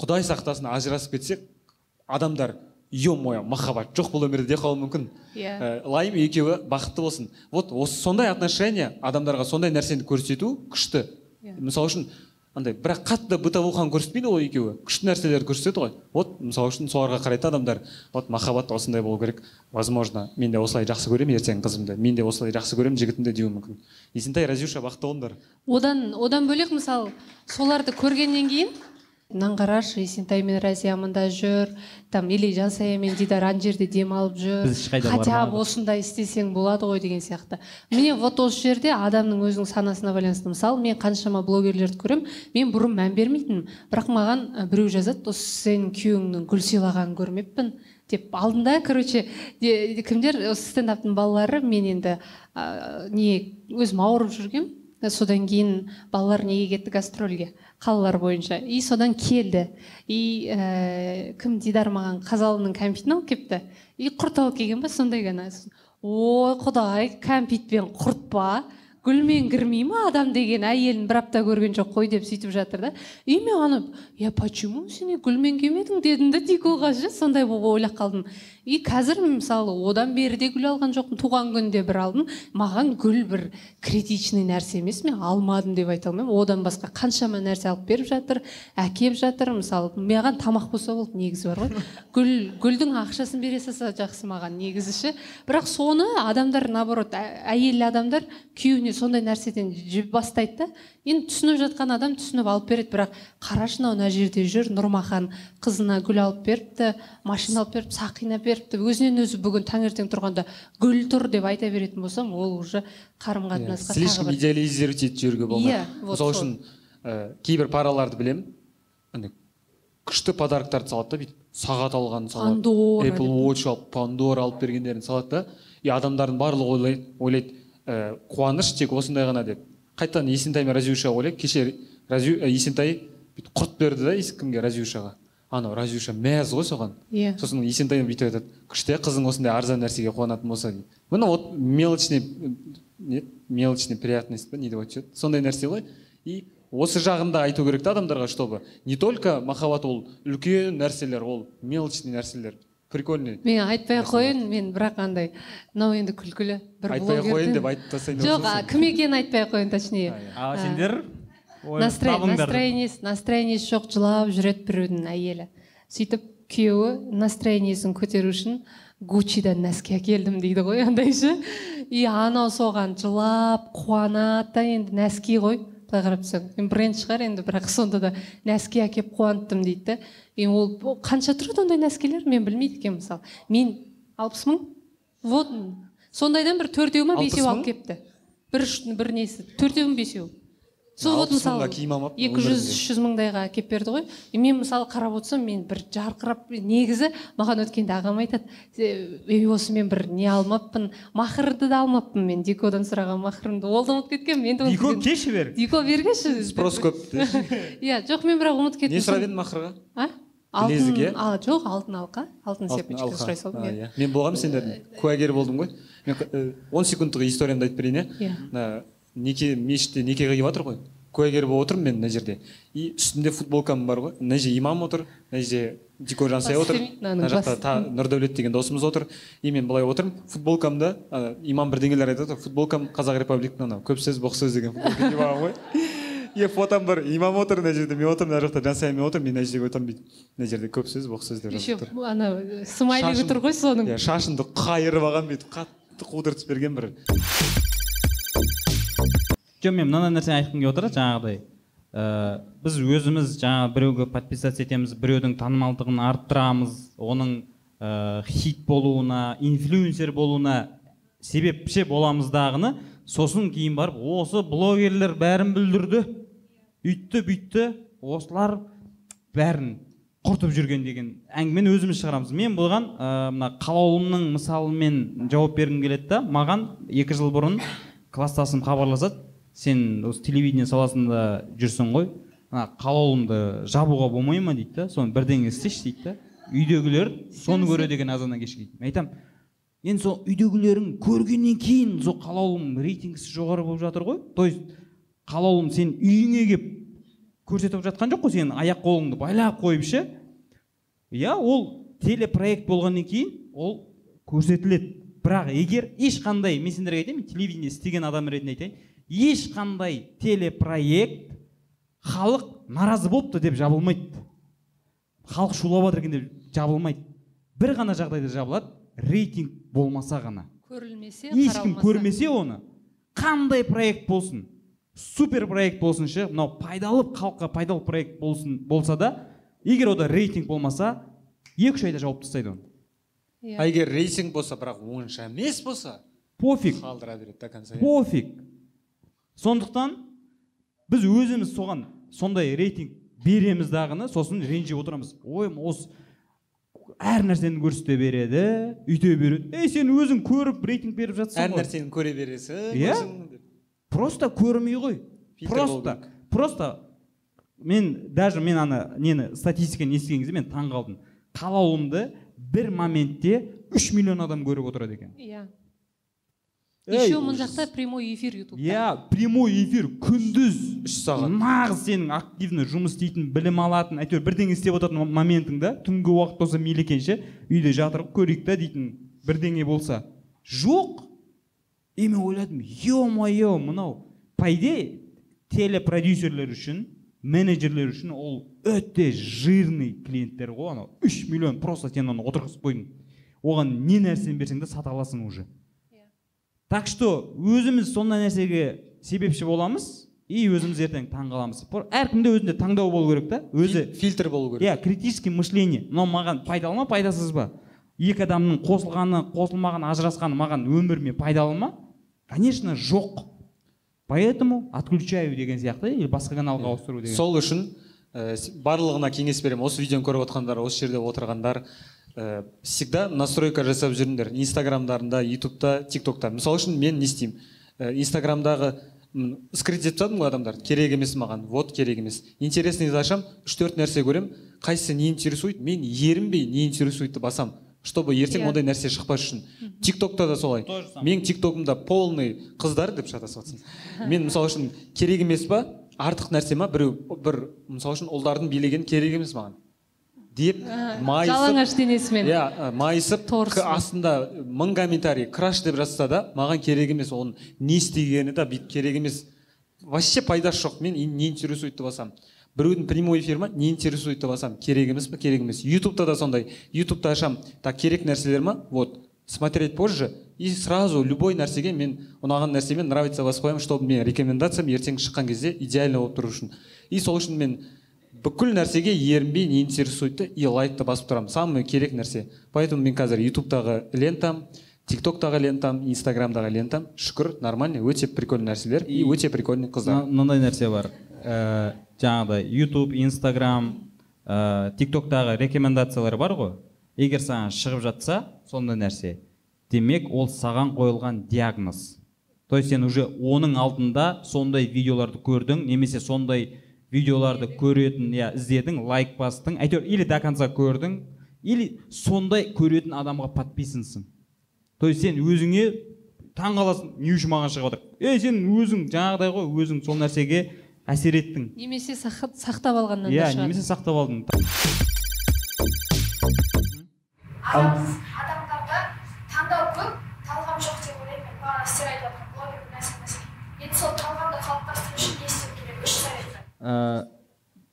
құдай сақтасын ажырасып кетсек адамдар е мое махаббат. Жоқ бұл өмірде де қалуы мүмкін. Иә. Ә, лайым екеуі бақытты болсын. Вот осы сондай отношения адамдарға сондай нәрсені көрсету күшті. Иә. мысалы үшін андай бірақ қатты бытовуханы көрсетпейді ғой екеуі. Күшті нәрселерді көрсетеді ғой. Вот мысалы үшін соларға қарайды адамдар. Вот махаббат осындай болу керек. Возможно мен де осылай жақсы көремін ертең қызымды. Мен де осылай жақсы көремін жігітімді деуі мүмкін. Есентай разюша бақытты болыңдар. Одан одан бөлек мысалы соларды көргеннен кейін мынаны қарашы есентай мен разия мында жүр. Там или жансая мен дидар ана жерде демалып жүр. Біз ешқайда хотя бы осындай істесең болады ғой деген сияқты. Міне вот осы жерде адамның өзінің санасына байланысты. Мысалы мен қаншама блогерлерді көремін мен бұрын мән бермейтінмін. Бірақ маған біреу жазады осы сенің күйеуіңнің гүл сыйлағанын көрмеппін деп. Алдында короче де- кімдер осы стендаптың балалары мен енді ә, не өзім ауырып жүргенмін. Содан кейін балалар неге кетті гастрольге? Қалалар бойынша. И содан келді. И ә, кім дидар маған қазалының кәмпитін алып келіпті и құрт алып келген ба? Сондай ғана. Ой құдай кәмпит пен құрт па? Гүлмен кірмей ма адам деген әйелін бір апта көрген жоқ қой деп сөйтіп жатыр да. И мен ана я почему сен гүлмен келмедің? дедім да дикоға ше сондай болып ойлап қалдым. И қазір мысалы одан бері де гүл алған жоқпын. Туған күнде бір алдым. Маған гүл бір критичный нәрсе емес мен алмадым деп айта алмаймын. Одан басқа қаншама нәрсе алып беріп жатыр әкеп жатыр. Мысалы маған тамақ болса болды негізі бар ғой. Гүл гүлдің ақшасын бере салса жақсы маған негізі ше. Бірақ соны адамдар наоборот ә- әйелі адамдар күйеуіне сондай нәрседен бастайды да. Енді түсініп жатқан адам түсініп алып береді. Бірақ қарашы мынау мына жерде жүр нұрмахан қызына гүл алып беріпті машина алып беріпті сақина беріпті өзінен өзі бүгін таңертең тұрғанда гүл тұр деп айта беретін болсам ол уже қарым қатынасқа тағы слишком бір идеализировать етіп жіберуге болмайды Иә, вот мысалы үшін ә, кейбір параларды білемін. Андай күшті подароктарды салады да бүйтіп сағат алған салады. Пандора apple watch алып пандора алып бергендерін салады да и адамдардың барлығы ойлайды ойлайды ә, қуаныш тек осындай ғана деп. Қайтадан есентай мен разюша ойлайды кеше Разю- ә, есентай бүйтіп құрт берді да кімге? Разюшаға. Анау разюша мәз ғой соған. Иә. сосын есентай бүйтіп айтады күшті қызың осындай арзан нәрсеге қуанатын болса дейді міне вот мелочный не мелочный приятность па не деп айтушы еді сондай нәрсе ғой. И осы жағында айту керек та адамдарға чтобы не только махаббат ол үлкен нәрселер ол мелочный нәрселер прикольный мен айтпай ақ қояйын мен бірақ андай мынау енді күлкілі бір айтпай ақ қояйын деп айтып тастайын жоқ кім екенін айтпай ақ қояйын точнее. А. сендер. Настроениесі настроениесі жоқ жылап жүреді біреудің әйелі. Сөйтіп күйеуі настроениесін көтеру үшін гуччидан нәски әкелдім дейді ғой андай ше. И анау соған жылап қуанады да енді нәски ғой. Былай қарап тұрсаң енді бренд шығар енді бірақ сонда да нәски әкеліп қуанттым дейді да и ол қанша тұрады ондай нәскилер мен білмейді екенмін мысалы. Мен алпыс мың? Вот. Сондайдан бір төртеу ма Алпыс бесеу мың? алып келіпті бір бір несі? Төртеу ме бесеу сол вот мысалы екі жүз үш жүз мыңдайға әкеліп берді ғой. И мен мысалы қарап отырсам мен бір жарқырап негізі маған өткенде ағам айтады «Е, ей осы мен бір не алмаппын? Махрды да алмаппын мен дикодан сұраған махрымды ол да ұмытып кеткенмін енді дико ұмытып кеші бер дико бергенші спрос көп иә жоқ мен бірақ ұмытып кеттім не сұрап едім махрға а? Білезік, алтын иә? а жоқ алтын алқа алтын алқа. сұрай салдым иә. иә. мен болғанмын сендердің куәгер болдым ғой. Мен э, он секундтық историямды айтып берейін иә. Иә. Неке мешітте неке қиып жатыр ғой. Куәгер болып отырмын мен мына жерде. И үстімде футболкам бар ғой. Мына жерде имам отыр мына жерде дико жансая отыр. Мына жақта нұрдәулет деген досымыз отыр. И мен былай отырмын. Футболкамда ана, имам бірдеңелер айтады ғой футболкам қазақ республикінің анау көп сөз боқ сөз деген футболка киіп ғой. И фотом бар имам отыр мына жерде мен отырмын мына жақта жансаямен отырмын мен мына жерге отырмын бүйтіп мына жерде көп сөз боқ сөз деп жазып тұр ана смайлигі Шашым- тұр ғой соның. Иә шашымды қайырып алған бүйтіп қатты қудыртып берген бір. Жоқ мен мынандай нәрсені айтқым келіп отыр жаңағыдай ә, біз өзіміз жаңағы біреуге подписаться етеміз біреудің танымалдығын арттырамыз оның ә, хит болуына инфлюенсер болуына себепші боламыз дағыны сосын кейін барып осы блогерлер бәрін бүлдірді үйтті бүйтті осылар бәрін құртып жүрген деген әңгімені өзіміз шығарамыз. Мен бұған ә, мына қалаулымның мысалымен жауап бергім келеді да маған екі жыл бұрын класстасым хабарласады. Сен осы телевидение саласында жүрсің ғой. Мына қалаулымды жабуға болмай ма дейді да? Соны бірдеңе істеші дейді да? Үйдегілер соны көреді екен азаннан кешке дейді. Мен айтамын енді сол үйдегілерің көргеннен кейін сол қалаулым рейтингісі жоғары болып жатыр ғой. То есть қалаулым сен үйіңе келіп көрсетіп жатқан жоқ қой сенің аяқ қолыңды байлап қойып ше. Иә ол телепроект болғаннан кейін ол көрсетіледі. Бірақ егер ешқандай мен сендерге айтайын мен телевидение істеген адам ретінде айтайын ешқандай телепроект халық наразы болыпты деп жабылмайды. Халық шулап жатыр екен деп жабылмайды. Бір ғана жағдайда жабылады рейтинг болмаса ғана. Көрілмесе ешкім көрмесе оны. Қандай проект болсын супер проект болсын ше мынау пайдалы халыққа пайдалы проект болсын болса да егер ода рейтинг болмаса екі үш айда жауып тастайды оны. Иә. а егер рейтинг болса бірақ онша емес болса пофиг. қалдыра береді до конца пофиг. Сондықтан біз өзіміз соған сондай рейтинг береміз дағыны сосын ренжіп отырамыз. Ой осы әр нәрсені көрсете береді үйте береді. Ей сен өзің көріп рейтинг беріп жатсың әр нәрсені көре бересің Иә? просто көрмей ғой. Просто просто мен даже мен ана нені статистиканы естіген кезде мен таң қалдым. Қалауымды бір моментте үш миллион адам көріп отырады екен иә еще мына жақта прямой эфир ютубта иә прямой эфир күндіз үш сағат. Нағыз сенің активно жұмыс істейтін білім алатын әйтеуір бірдеңе істеп отыратын моментіңда түнгі уақыт болса мейлі екен ше үйде жатырып көрейік та дейтін бірдеңе болса. Жоқ. И мен ойладым е мое мынау по идее телепродюсерлер үшін менеджерлер үшін ол өте жирный клиенттер ғой анау. Үш миллион просто сен оны отырғызып қойдың. Оған не нәрсені берсең де сата аласың уже. Так что өзіміз сондай нәрсеге себепші боламыз. И өзіміз ертең таң қаламыз. Әркімде өзінде таңдау болу керек та. Өзі Фи- фильтр болу керек. иә критический мышление. Мынау маған пайдалы ма пайдасыз ба? Екі адамның қосылғаны қосылмағаны ажырасқаны маған өміріме пайдалы ма конечно жоқ. Поэтому отключаю деген сияқты или басқа каналға ауыстыру деген. Сол үшін ә, барлығына кеңес беремін. Осы видеоны көріп отқандар осы жерде отырғандар ә, всегда настройка жасап жүріңдер. Инстаграмдарында ютубта тиктокта. Мысалы үшін мен не істеймін? Ә, инстаграмдағы скрыть етіп тастадым ғой адамдарды керек емес маған вот керек емес. Интересныйды ашамын үш төрт нәрсе көремін. Қайсысы не интересует мен ерінбей не интересуетті басамын чтобы ертең Иә. ондай нәрсе шықпас үшін тиктокта да солай. Менің тиктогымда полный қыздар деп шатасып жатсың мен мысалы үшін керек емес па? Артық нәрсе ма? Біреу бір мысалы үшін ұлдардың билегені керек емес маған. Деп майысып жалаңаш денесімен. Иә ә, майысып астында мың комментарий краш деп жазса да маған керек емес. Оның не істегені да бүйтіп керек емес. Вообще пайдасы жоқ. Мен не интересует деп басамын біреудің прямой эфир ма? Не интересует деп басамын керек емес па керек емес. Ютубта да сондай. Ютубта ашамын так керек нәрселер ма? Вот. Смотреть позже и сразу любой нәрсеге мен ұнаған нәрсемен нравится басып қоямын чтобы менің рекомендациям ертең шыққан кезде идеально болып тұру үшін. И сол үшін мен бүкіл нәрсеге ерінбей не интересует и лайкты басып тұрамын. Самый керек нәрсе. Поэтому мен қазір ютубтағы лентам тиктоктағы лентам инстаграмдағы лентам шүкір нормальный өте прикольный нәрселер и өте прикольный қыздар. Мына- мынандай нәрсе бар. Ә, жаңағыдай ютуб инстаграм ә, тиктоктағы рекомендациялар бар ғой. Егер саған шығып жатса сондай нәрсе. Демек ол саған қойылған диагноз. То есть сен уже оның алдында сондай видеоларды көрдің немесе сондай видеоларды көретін иә іздедің лайк бастың әйтеуір или до конца көрдің или сондай көретін адамға подписансың то есть сен өзіңе таң қаласың не үшін маған шығып жатыр ей сен өзің жаңағыдай ғой өзің сол нәрсеге әсер еттің? Немесе сақ- сақтап алғаннан иә да шығар. немесе сақтап алдың. Адам адамдарда таңдау көп талғам жоқ деп ойлаймын. Мен бағана сіздер айтып жатқан блогер нәрсе нәрсе енді сол талғамды қалыптастыру үшін не істеу керек? Үш совет ә,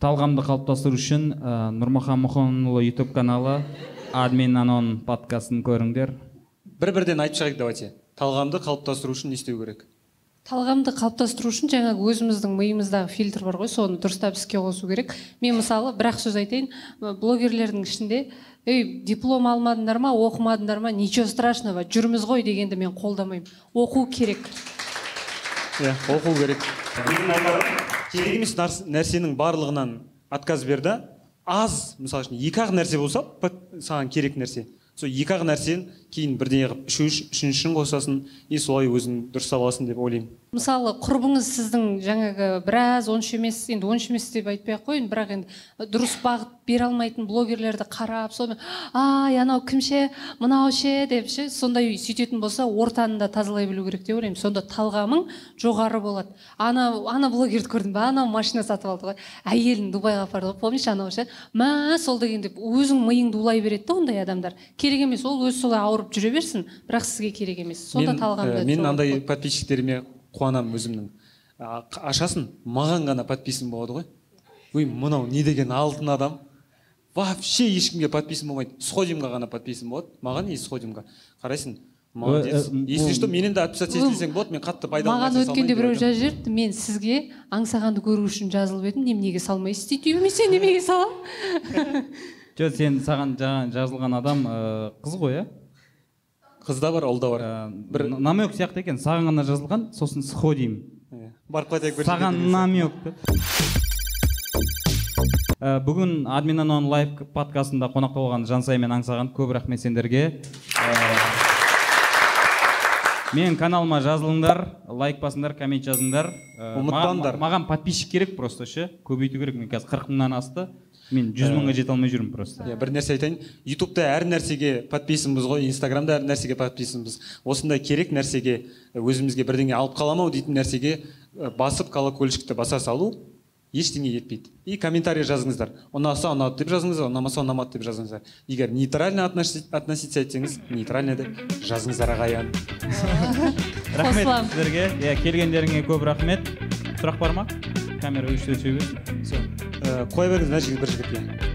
талғамды қалыптастыру үшін ә, нұрмахан мұханұлы ютуб каналы админ анон подкастын көріңдер. Бір бірден айтып шығайық давайте. Талғамды қалыптастыру үшін не істеу керек? Талғамды қалыптастыру үшін жаңағы өзіміздің миымыздағы фильтр бар ғой соны дұрыстап іске қосу керек. Мен мысалы бір ақ сөз айтайын блогерлердің ішінде ей диплом алмадыңдар ма оқымадыңдар ма? Ничего страшного жүрміз ғой дегенді мен қолдамаймын. Оқу керек. Иә оқу керек. Керек емес нәрсенің барлығынан отказ бер да. аз мысалы үшін екі ақ нәрсе болса саған керек нәрсе. Сол екі ақ нәрсені кейін бірдеңе қылып үшінші үшіншісін қосасың и солай өзің дұрыстап аласың деп ойлаймын. Мысалы құрбыңыз сіздің жаңағы біраз онша емес енді онша емес деп айтпай ақ қояйын бірақ енді дұрыс бағыт бере алмайтын блогерлерді қарап сонымен ай анау кім ше мынау ше? деп ше сондай сөйтетін болса ортаны да тазалай білу керек деп ойлаймын. Сонда талғамың жоғары болады. Ана ана блогерді көрдің ба анау машина сатып алды ғой. Әйелін дубайға апарды ғой. Помнишь анау ше? Мә сол деген деп өзің миыңды улай береді да ондай адамдар. Керек емес ол өзі солай ауырып жүре берсін бірақ сізге керек емес. Сонда талғамды ә, мен жоғары андай подписчиктеріме қуанамын өзімнің. Ашасың маған ғана подписан болады ғой. Ой мынау не деген алтын адам. Вообще ешкімге подписан болмайды. Сходимға ғана подписан болады. Маған и сходимға? Қарайсың молодец. Ә, если что менен де отписаться етілсең болады мен қатты пайдалы маған өткенде біреу жазып жіберіпті. Мен сізге аңсағанды көру үшін жазылып едім. Неменеге салмайсыз дейді үйме сен неменеге саламын жоқ сен саған жаңа жазылған адам ә, қыз ғой иә қыз да бар ұл да бар. Ә, бір намек сияқты екен. Саған ғана жазылған сосын сходим барып қайтайық бір саған намек Ә, бүгін админ анон лайв подкастында қонақта болған жансай мен аңсаған көп рахмет сендерге. Ә, менің каналыма жазылыңдар лайк басыңдар коммент жазыңдар. Ұмытпаңдар. маған, маған подписчик керек просто ше. Көбейту керек. Мен қазір қырық мыңнан асты. Мен жүз мыңға жете алмай жүрмін просто. иә бір нәрсе айтайын. Ютубта әр нәрсеге подписанбыз ғой инстаграмда әр нәрсеге подписанбыз. Осындай керек нәрсеге өзімізге бірдеңе алып қаламау дейтін нәрсеге ә, басып колокольчикті баса салу ештеңе етпейді. И комментарий жазыңыздар. Ұнаса ұнады деп жазыңыздар ұнамаса ұнамады деп жазыңыздар. Егер нейтрально относи- относиться етсеңіз нейтрально деп жазыңыздар ағайын. Рахмет сіздерге. Иә келгендеріңе көп рахмет. Сұрақ бар ма? Камера сөйлей берсін все қоя беріңіз мына жерге бір жігітке